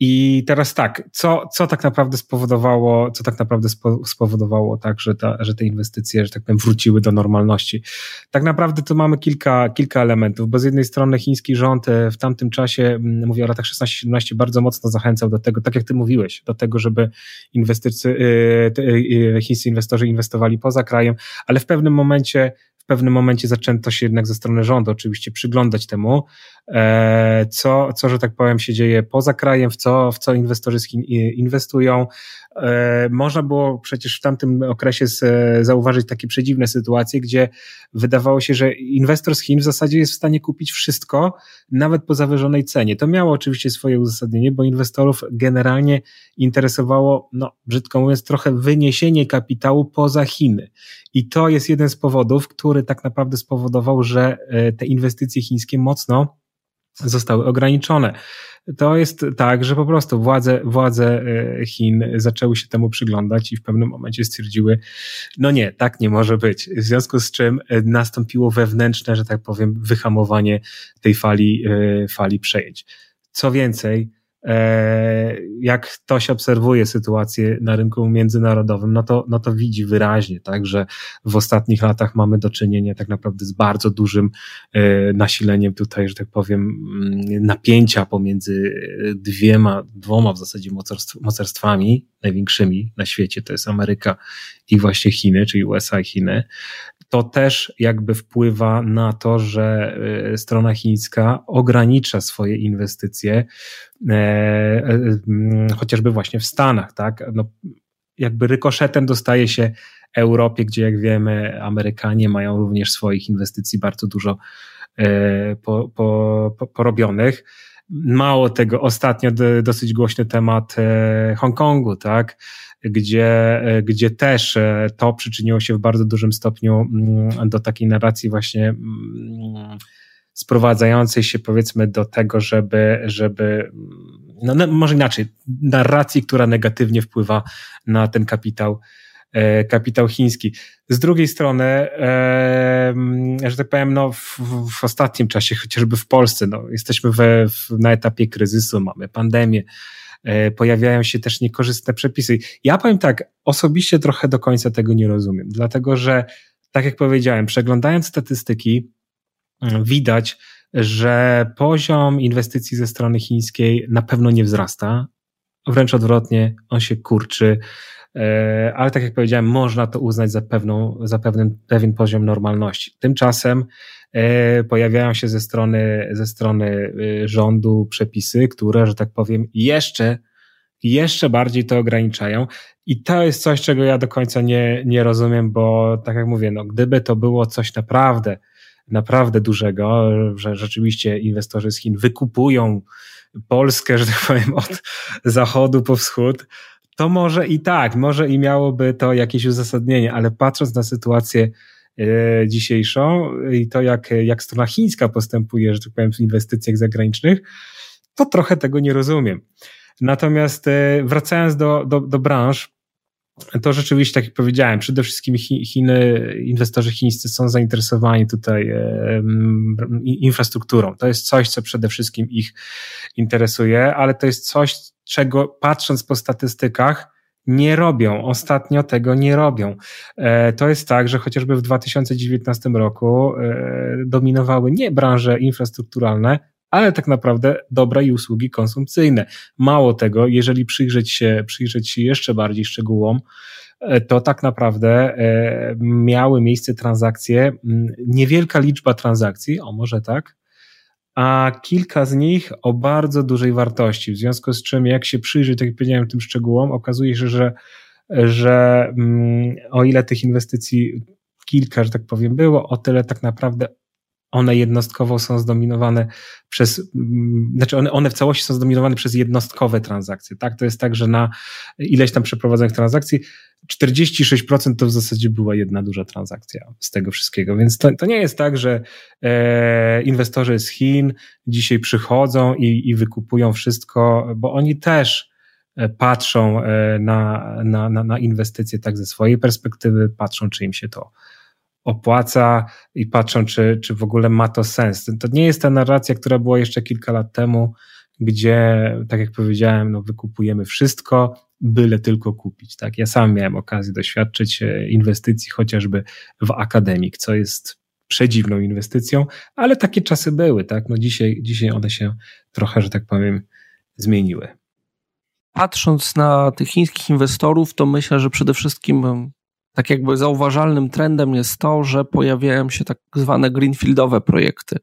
I teraz tak, co, co tak naprawdę spowodowało, co tak naprawdę spowodowało tak, że, ta, że te inwestycje, że tak powiem, wróciły do normalności? Tak naprawdę to mamy kilka, kilka elementów, bo z jednej strony chiński rząd e, w tamtym czasie, mówię o latach 16-17, bardzo mocno zachęcał do tego, tak jak ty mówiłeś, do tego, żeby inwestycy, e, e, chińscy inwestorzy inwestowali poza krajem, ale w pewnym momencie pewnym momencie zaczęto się jednak ze strony rządu oczywiście przyglądać temu, co, co że tak powiem, się dzieje poza krajem, w co, w co inwestorzy inwestują. E, można było przecież w tamtym okresie zauważyć takie przedziwne sytuacje, gdzie wydawało się, że inwestor z Chin w zasadzie jest w stanie kupić wszystko, nawet po zawyżonej cenie. To miało oczywiście swoje uzasadnienie, bo inwestorów generalnie interesowało, no brzydko mówiąc, trochę wyniesienie kapitału poza Chiny. I to jest jeden z powodów, który tak naprawdę spowodował, że e, te inwestycje chińskie mocno zostały ograniczone. To jest tak, że po prostu władze, władze e, Chin zaczęły się temu przyglądać i w pewnym momencie stwierdziły, no nie, tak nie może być. W związku z czym e, nastąpiło wewnętrzne, że tak powiem, wyhamowanie tej fali, fali przejęć. Co więcej, E, jak ktoś obserwuje sytuację na rynku międzynarodowym, no to, no to widzi wyraźnie, tak, że w ostatnich latach mamy do czynienia tak naprawdę z bardzo dużym e, nasileniem tutaj, że tak powiem, mm, napięcia pomiędzy dwiema, dwoma w zasadzie mocarstwami największymi na świecie, to jest Ameryka i właśnie Chiny, czyli USA i Chiny to też jakby wpływa na to, że e, strona chińska ogranicza swoje inwestycje, e, e, chociażby właśnie w Stanach, tak? No, jakby rykoszetem dostaje się Europie, gdzie jak wiemy, Amerykanie mają również swoich inwestycji bardzo dużo po, po, po, porobionych. Mało tego, ostatnio dosyć głośny temat Hongkongu, tak? Gdzie, e, gdzie też e, to przyczyniło się w bardzo dużym stopniu mm, do takiej narracji właśnie mm, sprowadzającej się powiedzmy do tego, żeby, żeby no, no może inaczej, narracji, która negatywnie wpływa na ten kapitał kapitał chiński. Z drugiej strony, że tak powiem, no, w, w ostatnim czasie, chociażby w Polsce, no, jesteśmy we, w, na etapie kryzysu, mamy pandemię, pojawiają się też niekorzystne przepisy. Ja powiem tak, osobiście trochę do końca tego nie rozumiem, dlatego że, tak jak powiedziałem, przeglądając statystyki, widać, że poziom inwestycji ze strony chińskiej na pewno nie wzrasta, wręcz odwrotnie, on się kurczy, e, ale tak jak powiedziałem, można to uznać za, pewną, za pewien, pewien poziom normalności. Tymczasem e, pojawiają się ze strony, ze strony e, rządu przepisy, które, że tak powiem, jeszcze jeszcze bardziej to ograniczają. I to jest coś, czego ja do końca nie, nie rozumiem, bo tak jak mówię, no, gdyby to było coś naprawdę naprawdę dużego, że rzeczywiście inwestorzy z Chin wykupują Polskę, że tak powiem, od zachodu po wschód, to może i tak, może i miałoby to jakieś uzasadnienie, ale patrząc na sytuację e, dzisiejszą i to, jak, jak strona chińska postępuje, że tak powiem, w inwestycjach zagranicznych, to trochę tego nie rozumiem. Natomiast e, wracając do, do, do branż, to rzeczywiście, tak jak powiedziałem, przede wszystkim Chiny, inwestorzy chińscy są zainteresowani tutaj infrastrukturą. To jest coś, co przede wszystkim ich interesuje, ale to jest coś, czego patrząc po statystykach, nie robią. Ostatnio tego nie robią. E, to jest tak, że chociażby w 2019 roku e, dominowały nie branże infrastrukturalne, ale tak naprawdę dobra i usługi konsumpcyjne. Mało tego, jeżeli przyjrzeć się, przyjrzeć się jeszcze bardziej szczegółom, e, to tak naprawdę miały miejsce transakcje, niewielka liczba transakcji, o może tak, a kilka z nich o bardzo dużej wartości. W związku z czym, jak się przyjrzy, tak jak powiedziałem, tym szczegółom, okazuje się, że, że o ile tych inwestycji kilka, że tak powiem, było, o tyle tak naprawdę one jednostkowo są zdominowane przez, mm, znaczy one, one w całości są zdominowane przez jednostkowe transakcje, tak? To jest tak, że na ileś tam przeprowadzonych transakcji 46% to w zasadzie była jedna duża transakcja z tego wszystkiego, więc to, to nie jest tak, że e, inwestorzy z Chin dzisiaj przychodzą i, i wykupują wszystko, bo oni też e, patrzą e, na, na, na, na inwestycje tak ze swojej perspektywy, patrzą, czy im się to opłaca i patrzą, czy, czy w ogóle ma to sens. To nie jest ta narracja, która była jeszcze kilka lat temu, gdzie, tak jak powiedziałem, no, wykupujemy wszystko, byle tylko kupić. Tak? Ja sam miałem okazję doświadczyć e, inwestycji chociażby w akademik, co jest przedziwną inwestycją, ale takie czasy były. Tak? No dzisiaj, dzisiaj one się trochę, że tak powiem, zmieniły. Patrząc na tych chińskich inwestorów, to myślę, że przede wszystkim tak jakby zauważalnym trendem jest to, że pojawiają się tak zwane greenfieldowe projekty,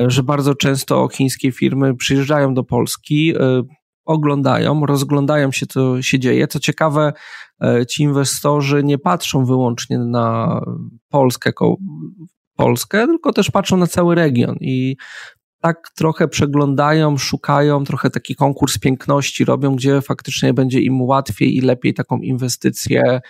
e, że bardzo często chińskie firmy przyjeżdżają do Polski, e, oglądają, rozglądają się, co się dzieje. Co ciekawe, e, ci inwestorzy nie patrzą wyłącznie na Polskę Polskę, tylko też patrzą na cały region i tak trochę przeglądają, szukają, trochę taki konkurs piękności robią, gdzie faktycznie będzie im łatwiej i lepiej taką inwestycję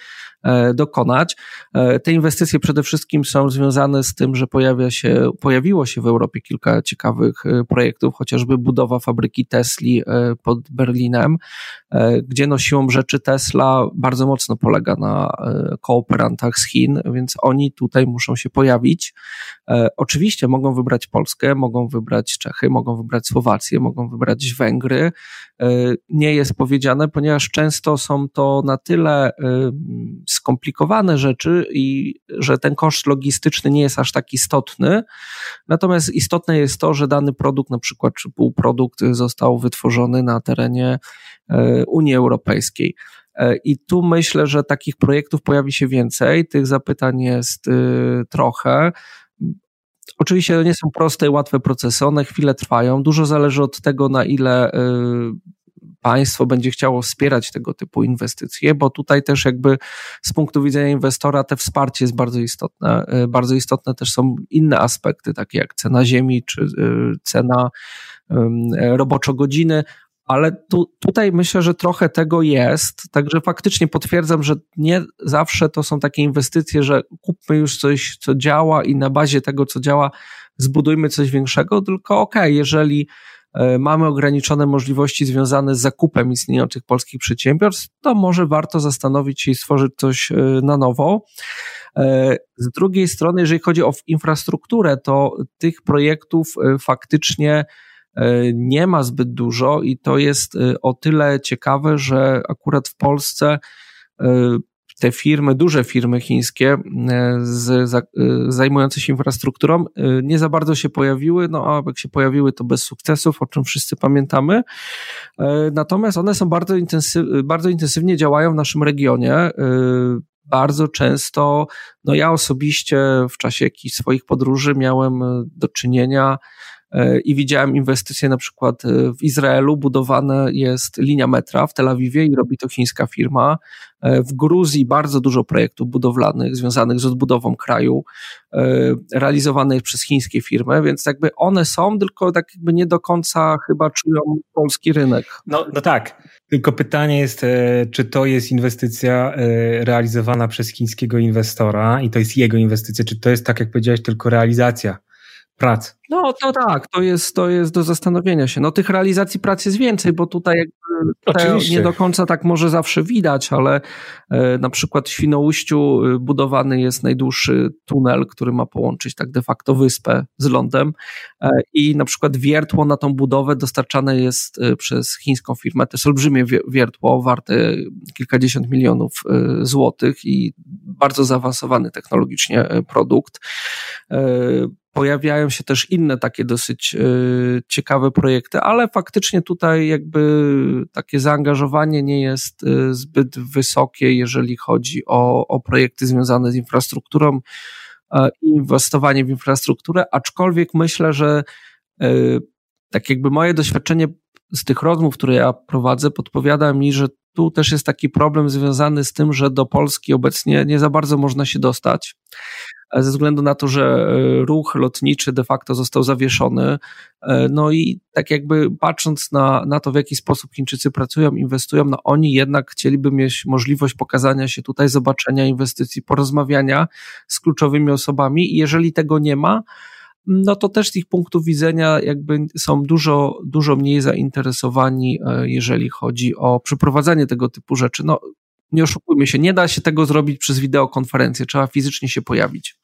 dokonać. E, te inwestycje przede wszystkim są związane z tym, że pojawia się, pojawiło się w Europie kilka ciekawych e, projektów, chociażby budowa fabryki Tesli pod Berlinem, gdzie no siłą rzeczy Tesla bardzo mocno polega na kooperantach z Chin, więc oni tutaj muszą się pojawić. Oczywiście mogą wybrać Polskę, mogą wybrać Czechy, mogą wybrać Słowację, mogą wybrać Węgry. Nie jest powiedziane, ponieważ często są to na tyle skomplikowane rzeczy i że ten koszt logistyczny nie jest aż tak istotny. Natomiast istotne jest to, że dany produkt, na przykład czy półprodukt został wytworzony na terenie e, Unii Europejskiej. E, I tu myślę, że takich projektów pojawi się więcej, tych zapytań jest e, trochę. Oczywiście nie są proste i łatwe procesy, one chwilę trwają. Dużo zależy od tego, na ile państwo będzie chciało wspierać tego typu inwestycje, bo tutaj też jakby z punktu widzenia inwestora te wsparcie jest bardzo istotne. Y, bardzo istotne też są inne aspekty, takie jak cena ziemi czy y, cena roboczo-godziny, ale tu, tutaj myślę, że trochę tego jest, także faktycznie potwierdzam, że nie zawsze to są takie inwestycje, że kupmy już coś, co działa i na bazie tego, co działa, zbudujmy coś większego, tylko okej, okay, jeżeli mamy ograniczone możliwości związane z zakupem istniejących polskich przedsiębiorstw, to może warto zastanowić się i stworzyć coś na nowo. Z drugiej strony, jeżeli chodzi o infrastrukturę, to tych projektów faktycznie nie ma zbyt dużo i to jest o tyle ciekawe, że akurat w Polsce te firmy, duże firmy chińskie e, z, e, zajmujące się infrastrukturą e, nie za bardzo się pojawiły, no a jak się pojawiły to bez sukcesów, o czym wszyscy pamiętamy. Natomiast one są bardzo, intensyw, bardzo intensywnie działają w naszym regionie. Bardzo często, no ja osobiście w czasie jakichś swoich podróży miałem do czynienia i widziałem inwestycje na przykład e, w Izraelu, budowana jest linia metra w Tel Awiwie i robi to chińska firma. E, w Gruzji bardzo dużo projektów budowlanych związanych z odbudową kraju, realizowane przez chińskie firmy, więc jakby one są, tylko tak jakby nie do końca chyba czują polski rynek. No, no tak, tylko pytanie jest, czy to jest inwestycja realizowana przez chińskiego inwestora i to jest jego inwestycja, czy to jest tak jak powiedziałeś, tylko realizacja prac. No to tak, to jest, to jest do zastanowienia się. No tych realizacji prac jest więcej, bo tutaj, tutaj nie do końca tak może zawsze widać, ale e, na przykład w Świnoujściu e, budowany jest najdłuższy tunel, który ma połączyć tak de facto wyspę z lądem e, i na przykład wiertło na tą budowę dostarczane jest przez chińską firmę. To jest olbrzymie wiertło warte kilkadziesiąt milionów złotych i bardzo zaawansowany technologicznie produkt pojawiają się też inne takie dosyć y, ciekawe projekty, ale faktycznie tutaj jakby takie zaangażowanie nie jest y, zbyt wysokie, jeżeli chodzi o, o projekty związane z infrastrukturą i inwestowanie w infrastrukturę, aczkolwiek myślę, że tak jakby moje doświadczenie z tych rozmów, które ja prowadzę, podpowiada mi, że tu też jest taki problem związany z tym, że do Polski obecnie nie za bardzo można się dostać ze względu na to, że e, ruch lotniczy de facto został zawieszony. E, no i tak jakby patrząc na, na to, w jaki sposób Chińczycy pracują, inwestują, no oni jednak chcieliby mieć możliwość pokazania się tutaj, zobaczenia inwestycji, porozmawiania z kluczowymi osobami i jeżeli tego nie ma, no to też z ich punktu widzenia jakby są dużo, dużo mniej zainteresowani, e, jeżeli chodzi o przeprowadzanie tego typu rzeczy. No, nie oszukujmy się, nie da się tego zrobić przez wideokonferencję, trzeba fizycznie się pojawić.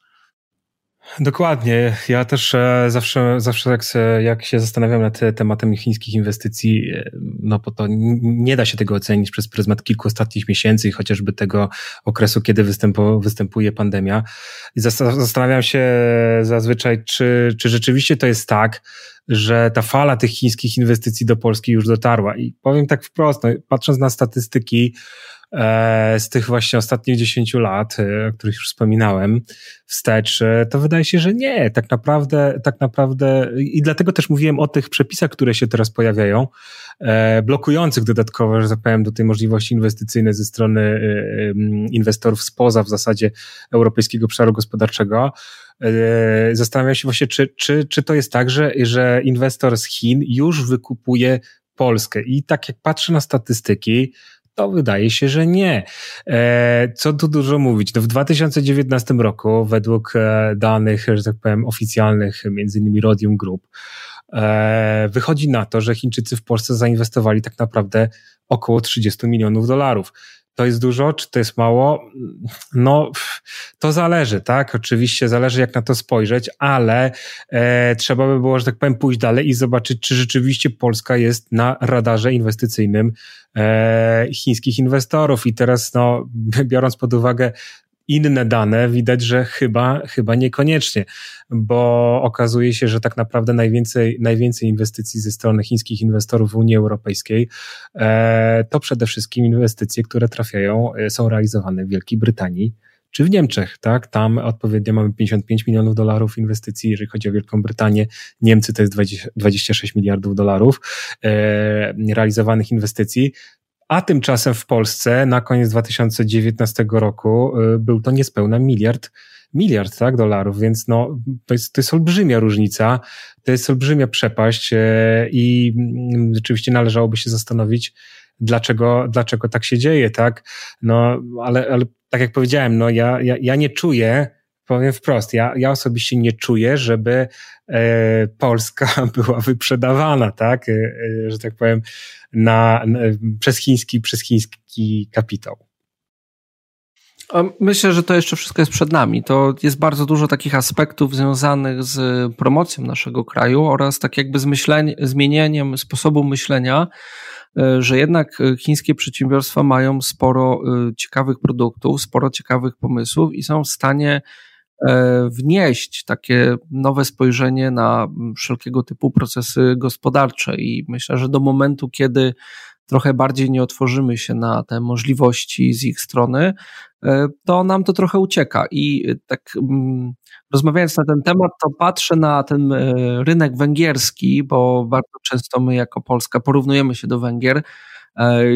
Dokładnie. Ja też e, zawsze, zawsze jak, jak się zastanawiam nad tematem chińskich inwestycji, e, no bo to nie da się tego ocenić przez pryzmat kilku ostatnich miesięcy i chociażby tego okresu, kiedy występu, występuje pandemia. I zastanawiam się zazwyczaj, czy, czy rzeczywiście to jest tak, że ta fala tych chińskich inwestycji do Polski już dotarła. I powiem tak wprost, no, patrząc na statystyki, E, z tych właśnie ostatnich 10 lat, e, o których już wspominałem, wstecz, e, to wydaje się, że nie. Tak naprawdę, tak naprawdę, i dlatego też mówiłem o tych przepisach, które się teraz pojawiają, blokujących dodatkowo, że tak powiem, do tej możliwości inwestycyjnej ze strony inwestorów spoza w zasadzie Europejskiego Obszaru Gospodarczego. Zastanawiam się właśnie, czy, czy, czy to jest tak, że, że inwestor z Chin już wykupuje Polskę. I tak jak patrzę na statystyki, to wydaje się, że nie. E, co tu dużo mówić? No w 2019 roku, według e, danych, że tak powiem, oficjalnych, między innymi Rodium Group, e, wychodzi na to, że Chińczycy w Polsce zainwestowali tak naprawdę około 30 milionów dolarów to jest dużo, czy to jest mało? No, to zależy, tak? Oczywiście zależy, jak na to spojrzeć, ale e, trzeba by było, że tak powiem, pójść dalej i zobaczyć, czy rzeczywiście Polska jest na radarze inwestycyjnym e, chińskich inwestorów. I teraz, no, biorąc pod uwagę inne dane, widać, że chyba, chyba niekoniecznie, bo okazuje się, że tak naprawdę najwięcej, najwięcej inwestycji ze strony chińskich inwestorów w Unii Europejskiej e, to przede wszystkim inwestycje, które trafiają, e, są realizowane w Wielkiej Brytanii czy w Niemczech, tak? Tam odpowiednio mamy 55 milionów dolarów inwestycji, jeżeli chodzi o Wielką Brytanię. Niemcy to jest 20, 26 miliardów dolarów e, realizowanych inwestycji. A tymczasem w Polsce na koniec 2019 roku y, był to niespełna miliard, miliard tak, dolarów, więc no, to, jest, to jest olbrzymia różnica, to jest olbrzymia przepaść y, i mm, rzeczywiście należałoby się zastanowić, dlaczego, dlaczego tak się dzieje, tak? No, ale, ale tak jak powiedziałem, no ja, ja, ja nie czuję powiem wprost, ja, ja osobiście nie czuję, żeby Polska była wyprzedawana, tak, e, e, że tak powiem, na, na, przez chiński, przez chiński kapitał. Myślę, że to jeszcze wszystko jest przed nami. To jest bardzo dużo takich aspektów związanych z promocją naszego kraju oraz tak jakby z zmienieniem sposobu myślenia, e, że jednak chińskie przedsiębiorstwa mają sporo e, ciekawych produktów, sporo ciekawych pomysłów i są w stanie e, wnieść takie nowe spojrzenie na wszelkiego typu procesy gospodarcze. I myślę, że do momentu, kiedy trochę bardziej nie otworzymy się na te możliwości z ich strony, e, to nam to trochę ucieka. I e, tak mm, rozmawiając na ten temat, to patrzę na ten e, rynek węgierski, bo bardzo często my jako Polska porównujemy się do Węgier.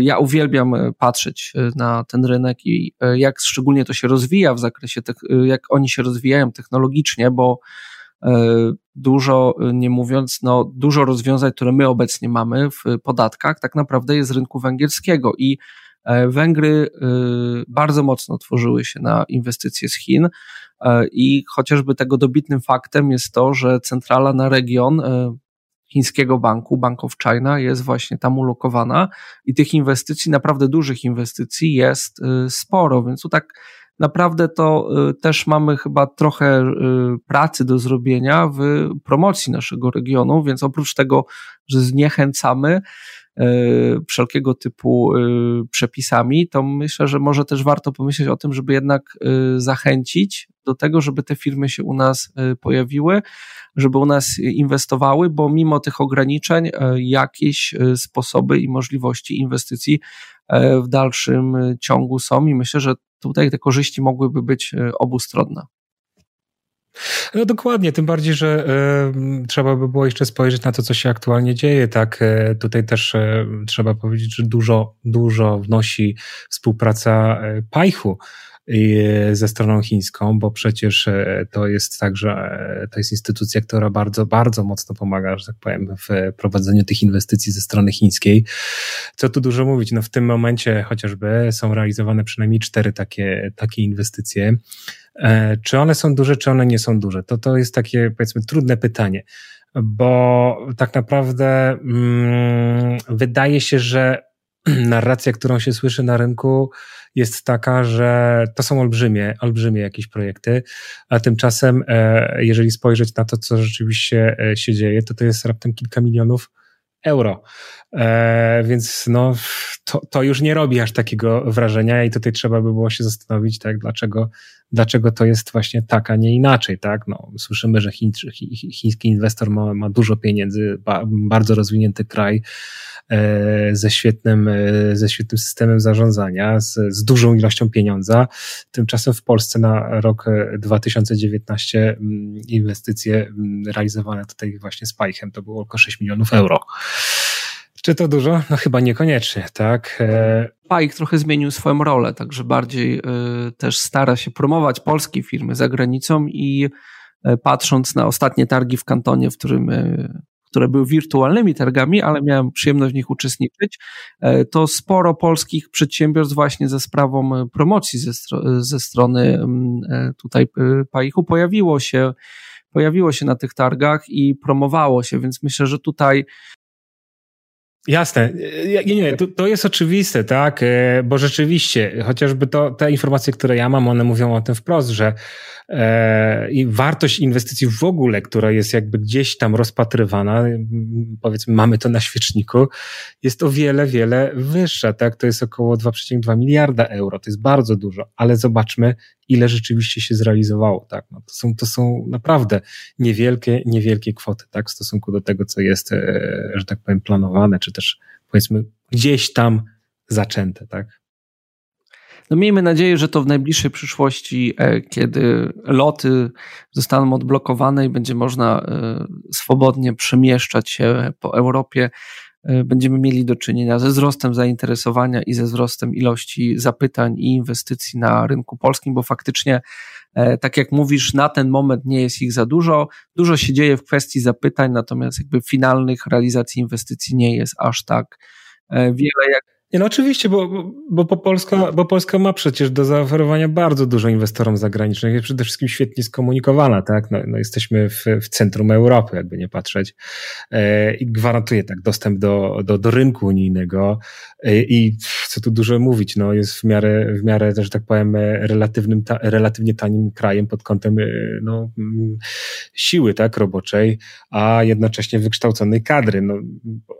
Ja uwielbiam patrzeć na ten rynek i jak szczególnie to się rozwija w zakresie, jak oni się rozwijają technologicznie, bo E, dużo, e, nie mówiąc, no, dużo rozwiązań, które my obecnie mamy w podatkach, tak naprawdę jest z rynku węgierskiego i e, Węgry bardzo mocno tworzyły się na inwestycje z Chin i chociażby tego dobitnym faktem jest to, że centrala na region chińskiego banku, Bank of China, jest właśnie tam ulokowana i tych inwestycji, naprawdę dużych inwestycji jest sporo, więc tu tak naprawdę to y, też mamy chyba trochę y, pracy do zrobienia w promocji naszego regionu, więc oprócz tego, że zniechęcamy y, wszelkiego typu przepisami, to myślę, że może też warto pomyśleć o tym, żeby jednak zachęcić do tego, żeby te firmy się u nas pojawiły, żeby u nas inwestowały, bo mimo tych ograniczeń jakieś sposoby i możliwości inwestycji w dalszym ciągu są i myślę, że tutaj te korzyści mogłyby być e, obustronne. No dokładnie, tym bardziej, że y, trzeba by było jeszcze spojrzeć na to, co się aktualnie dzieje. Tak, y, tutaj też y, trzeba powiedzieć, że dużo, dużo wnosi współpraca Pajchu ze stroną chińską, bo przecież to jest tak, że to jest instytucja, która bardzo, bardzo mocno pomaga, że tak powiem, w prowadzeniu tych inwestycji ze strony chińskiej. Co tu dużo mówić? No w tym momencie chociażby są realizowane przynajmniej cztery takie, takie inwestycje. E, czy one są duże, czy one nie są duże? To, to jest takie, powiedzmy, trudne pytanie, bo tak naprawdę mm, wydaje się, że narracja, którą się słyszy na rynku, jest taka, że to są olbrzymie, olbrzymie jakieś projekty, a tymczasem, e, jeżeli spojrzeć na to, co rzeczywiście e, się dzieje, to to jest raptem kilka milionów euro. E, więc no, to, to już nie robi aż takiego wrażenia i tutaj trzeba by było się zastanowić, tak, dlaczego, dlaczego to jest właśnie tak, a nie inaczej, tak. No, słyszymy, że chiń, chiński inwestor ma, ma dużo pieniędzy, ba, bardzo rozwinięty kraj, e, ze świetnym, e, ze świetnym systemem zarządzania, z, z dużą ilością pieniądza. Tymczasem w Polsce na rok 2019 mm, inwestycje mm, realizowane tutaj właśnie z Pajchem to było około 6 milionów euro. Czy to dużo? No chyba niekoniecznie, tak? E, Pajk trochę zmienił swoją rolę, także bardziej y, też stara się promować polskie firmy za granicą i y, patrząc na ostatnie targi w kantonie, w którym które były wirtualnymi targami, ale miałem przyjemność w nich uczestniczyć, to sporo polskich przedsiębiorstw właśnie ze sprawą promocji ze, ze strony mm, tutaj Pajchu pojawiło się, pojawiło się na tych targach i promowało się, więc myślę, że tutaj Jasne. Nie, nie, to, to jest oczywiste, tak, e, bo rzeczywiście, chociażby to, te informacje, które ja mam, one mówią o tym wprost, że e, i wartość inwestycji w ogóle, która jest jakby gdzieś tam rozpatrywana, powiedzmy mamy to na świeczniku, jest o wiele, wiele wyższa, tak, to jest około 2,2 miliarda euro, to jest bardzo dużo, ale zobaczmy, ile rzeczywiście się zrealizowało, tak, no to są, to są naprawdę niewielkie, niewielkie kwoty, tak, w stosunku do tego, co jest, e, że tak powiem, planowane, czy też powiedzmy gdzieś tam zaczęte, tak. No miejmy nadzieję, że to w najbliższej przyszłości, e, kiedy loty zostaną odblokowane i będzie można e, swobodnie przemieszczać się po Europie, będziemy mieli do czynienia ze wzrostem zainteresowania i ze wzrostem ilości zapytań i inwestycji na rynku polskim, bo faktycznie, tak jak mówisz, na ten moment nie jest ich za dużo. Dużo się dzieje w kwestii zapytań, natomiast jakby finalnych realizacji inwestycji nie jest aż tak wiele, jak Nie, no oczywiście, bo, bo, bo, Polska, bo Polska ma przecież do zaoferowania bardzo dużo inwestorom zagranicznych. Jest przede wszystkim świetnie skomunikowana, tak? No, no jesteśmy w, w centrum Europy, jakby nie patrzeć. E, I gwarantuje tak dostęp do, do, do rynku unijnego. E, I co tu dużo mówić, no jest w miarę, w miarę, że tak powiem, relatywnym, ta, relatywnie tanim krajem pod kątem e, no, siły, tak, roboczej, a jednocześnie wykształconej kadry. No,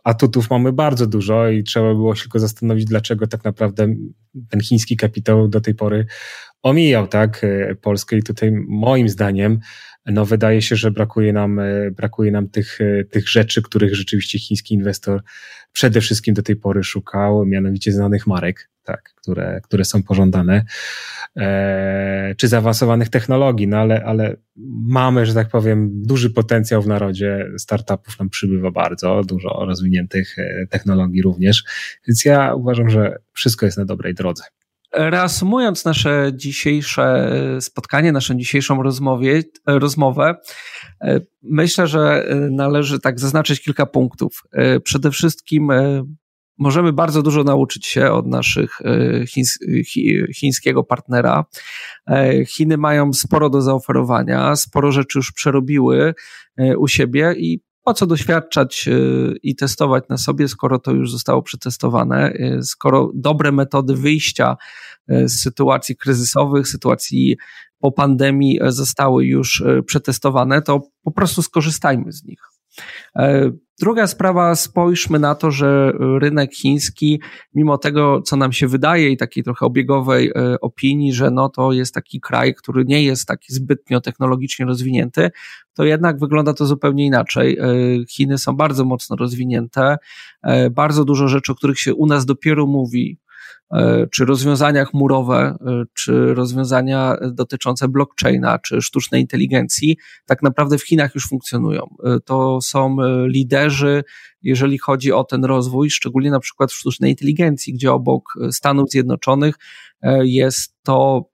atutów mamy bardzo dużo i trzeba było się tylko zastanowić, zastanowić, dlaczego tak naprawdę ten chiński kapitał do tej pory omijał tak e, Polskę. I tutaj moim zdaniem no wydaje się, że brakuje nam, e, brakuje nam tych, e, tych rzeczy, których rzeczywiście chiński inwestor przede wszystkim do tej pory szukał, mianowicie znanych marek, tak, które, które są pożądane, e, czy zaawansowanych technologii, no ale, ale mamy, że tak powiem, duży potencjał w narodzie, startupów nam przybywa bardzo, dużo rozwiniętych technologii również, więc ja uważam, że wszystko jest na dobrej drodze. Reasumując nasze dzisiejsze e, spotkanie, naszą dzisiejszą rozmowie, e, rozmowę, e, myślę, że należy tak zaznaczyć kilka punktów. Przede wszystkim możemy bardzo dużo nauczyć się od naszych chińs, chińskiego partnera. Chiny mają sporo do zaoferowania, sporo rzeczy już przerobiły u siebie i po co doświadczać i testować na sobie, skoro to już zostało przetestowane, skoro dobre metody wyjścia z sytuacji kryzysowych, sytuacji po pandemii zostały już przetestowane, to po prostu skorzystajmy z nich. E, druga sprawa, spojrzmy na to, że rynek chiński, mimo tego, co nam się wydaje i takiej trochę obiegowej e, opinii, że no to jest taki kraj, który nie jest taki zbytnio technologicznie rozwinięty, to jednak wygląda to zupełnie inaczej. E, Chiny są bardzo mocno rozwinięte, bardzo dużo rzeczy, o których się u nas dopiero mówi, czy rozwiązania chmurowe, e, czy rozwiązania dotyczące blockchaina, czy sztucznej inteligencji, tak naprawdę w Chinach już funkcjonują. E, to są liderzy, jeżeli chodzi o ten rozwój, szczególnie na przykład w sztucznej inteligencji, gdzie obok Stanów Zjednoczonych jest to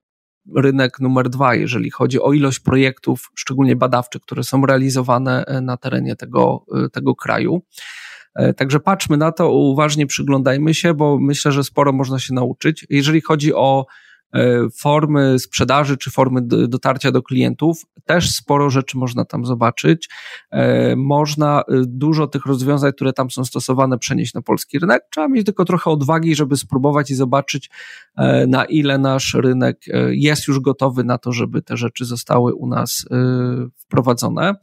rynek numer dwa, jeżeli chodzi o ilość projektów, szczególnie badawczych, które są realizowane na terenie tego, tego kraju. E, także patrzmy na to, uważnie przyglądajmy się, bo myślę, że sporo można się nauczyć. Jeżeli chodzi o e, formy sprzedaży czy formy dotarcia do klientów, też sporo rzeczy można tam zobaczyć. E, można dużo tych rozwiązań, które tam są stosowane, przenieść na polski rynek. Trzeba mieć tylko trochę odwagi, żeby spróbować i zobaczyć, na ile nasz rynek jest już gotowy na to, żeby te rzeczy zostały u nas wprowadzone.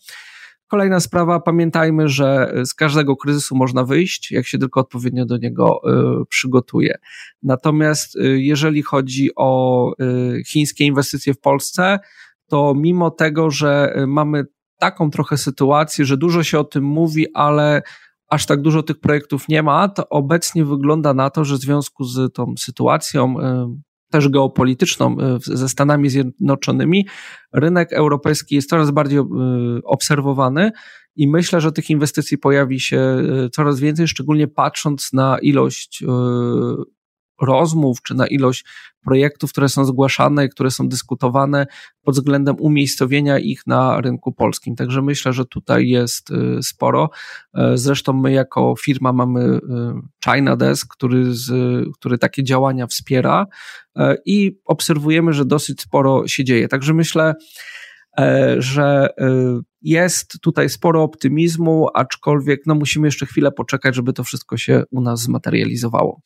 Kolejna sprawa, pamiętajmy, że z każdego kryzysu można wyjść, jak się tylko odpowiednio do niego y, przygotuje. Natomiast y, jeżeli chodzi o y, chińskie inwestycje w Polsce, to mimo tego, że mamy taką trochę sytuację, że dużo się o tym mówi, ale aż tak dużo tych projektów nie ma, to obecnie wygląda na to, że w związku z tą sytuacją też geopolityczną e, ze Stanami Zjednoczonymi, rynek europejski jest coraz bardziej e, obserwowany i myślę, że tych inwestycji pojawi się e, coraz więcej, szczególnie patrząc na ilość rozmów, czy na ilość projektów, które są zgłaszane które są dyskutowane pod względem umiejscowienia ich na rynku polskim. Także myślę, że tutaj jest y, sporo. E, zresztą my jako firma mamy y, China Desk, który, z, który takie działania wspiera e, i obserwujemy, że dosyć sporo się dzieje. Także myślę, e, że jest tutaj sporo optymizmu, aczkolwiek no, musimy jeszcze chwilę poczekać, żeby to wszystko się u nas zmaterializowało.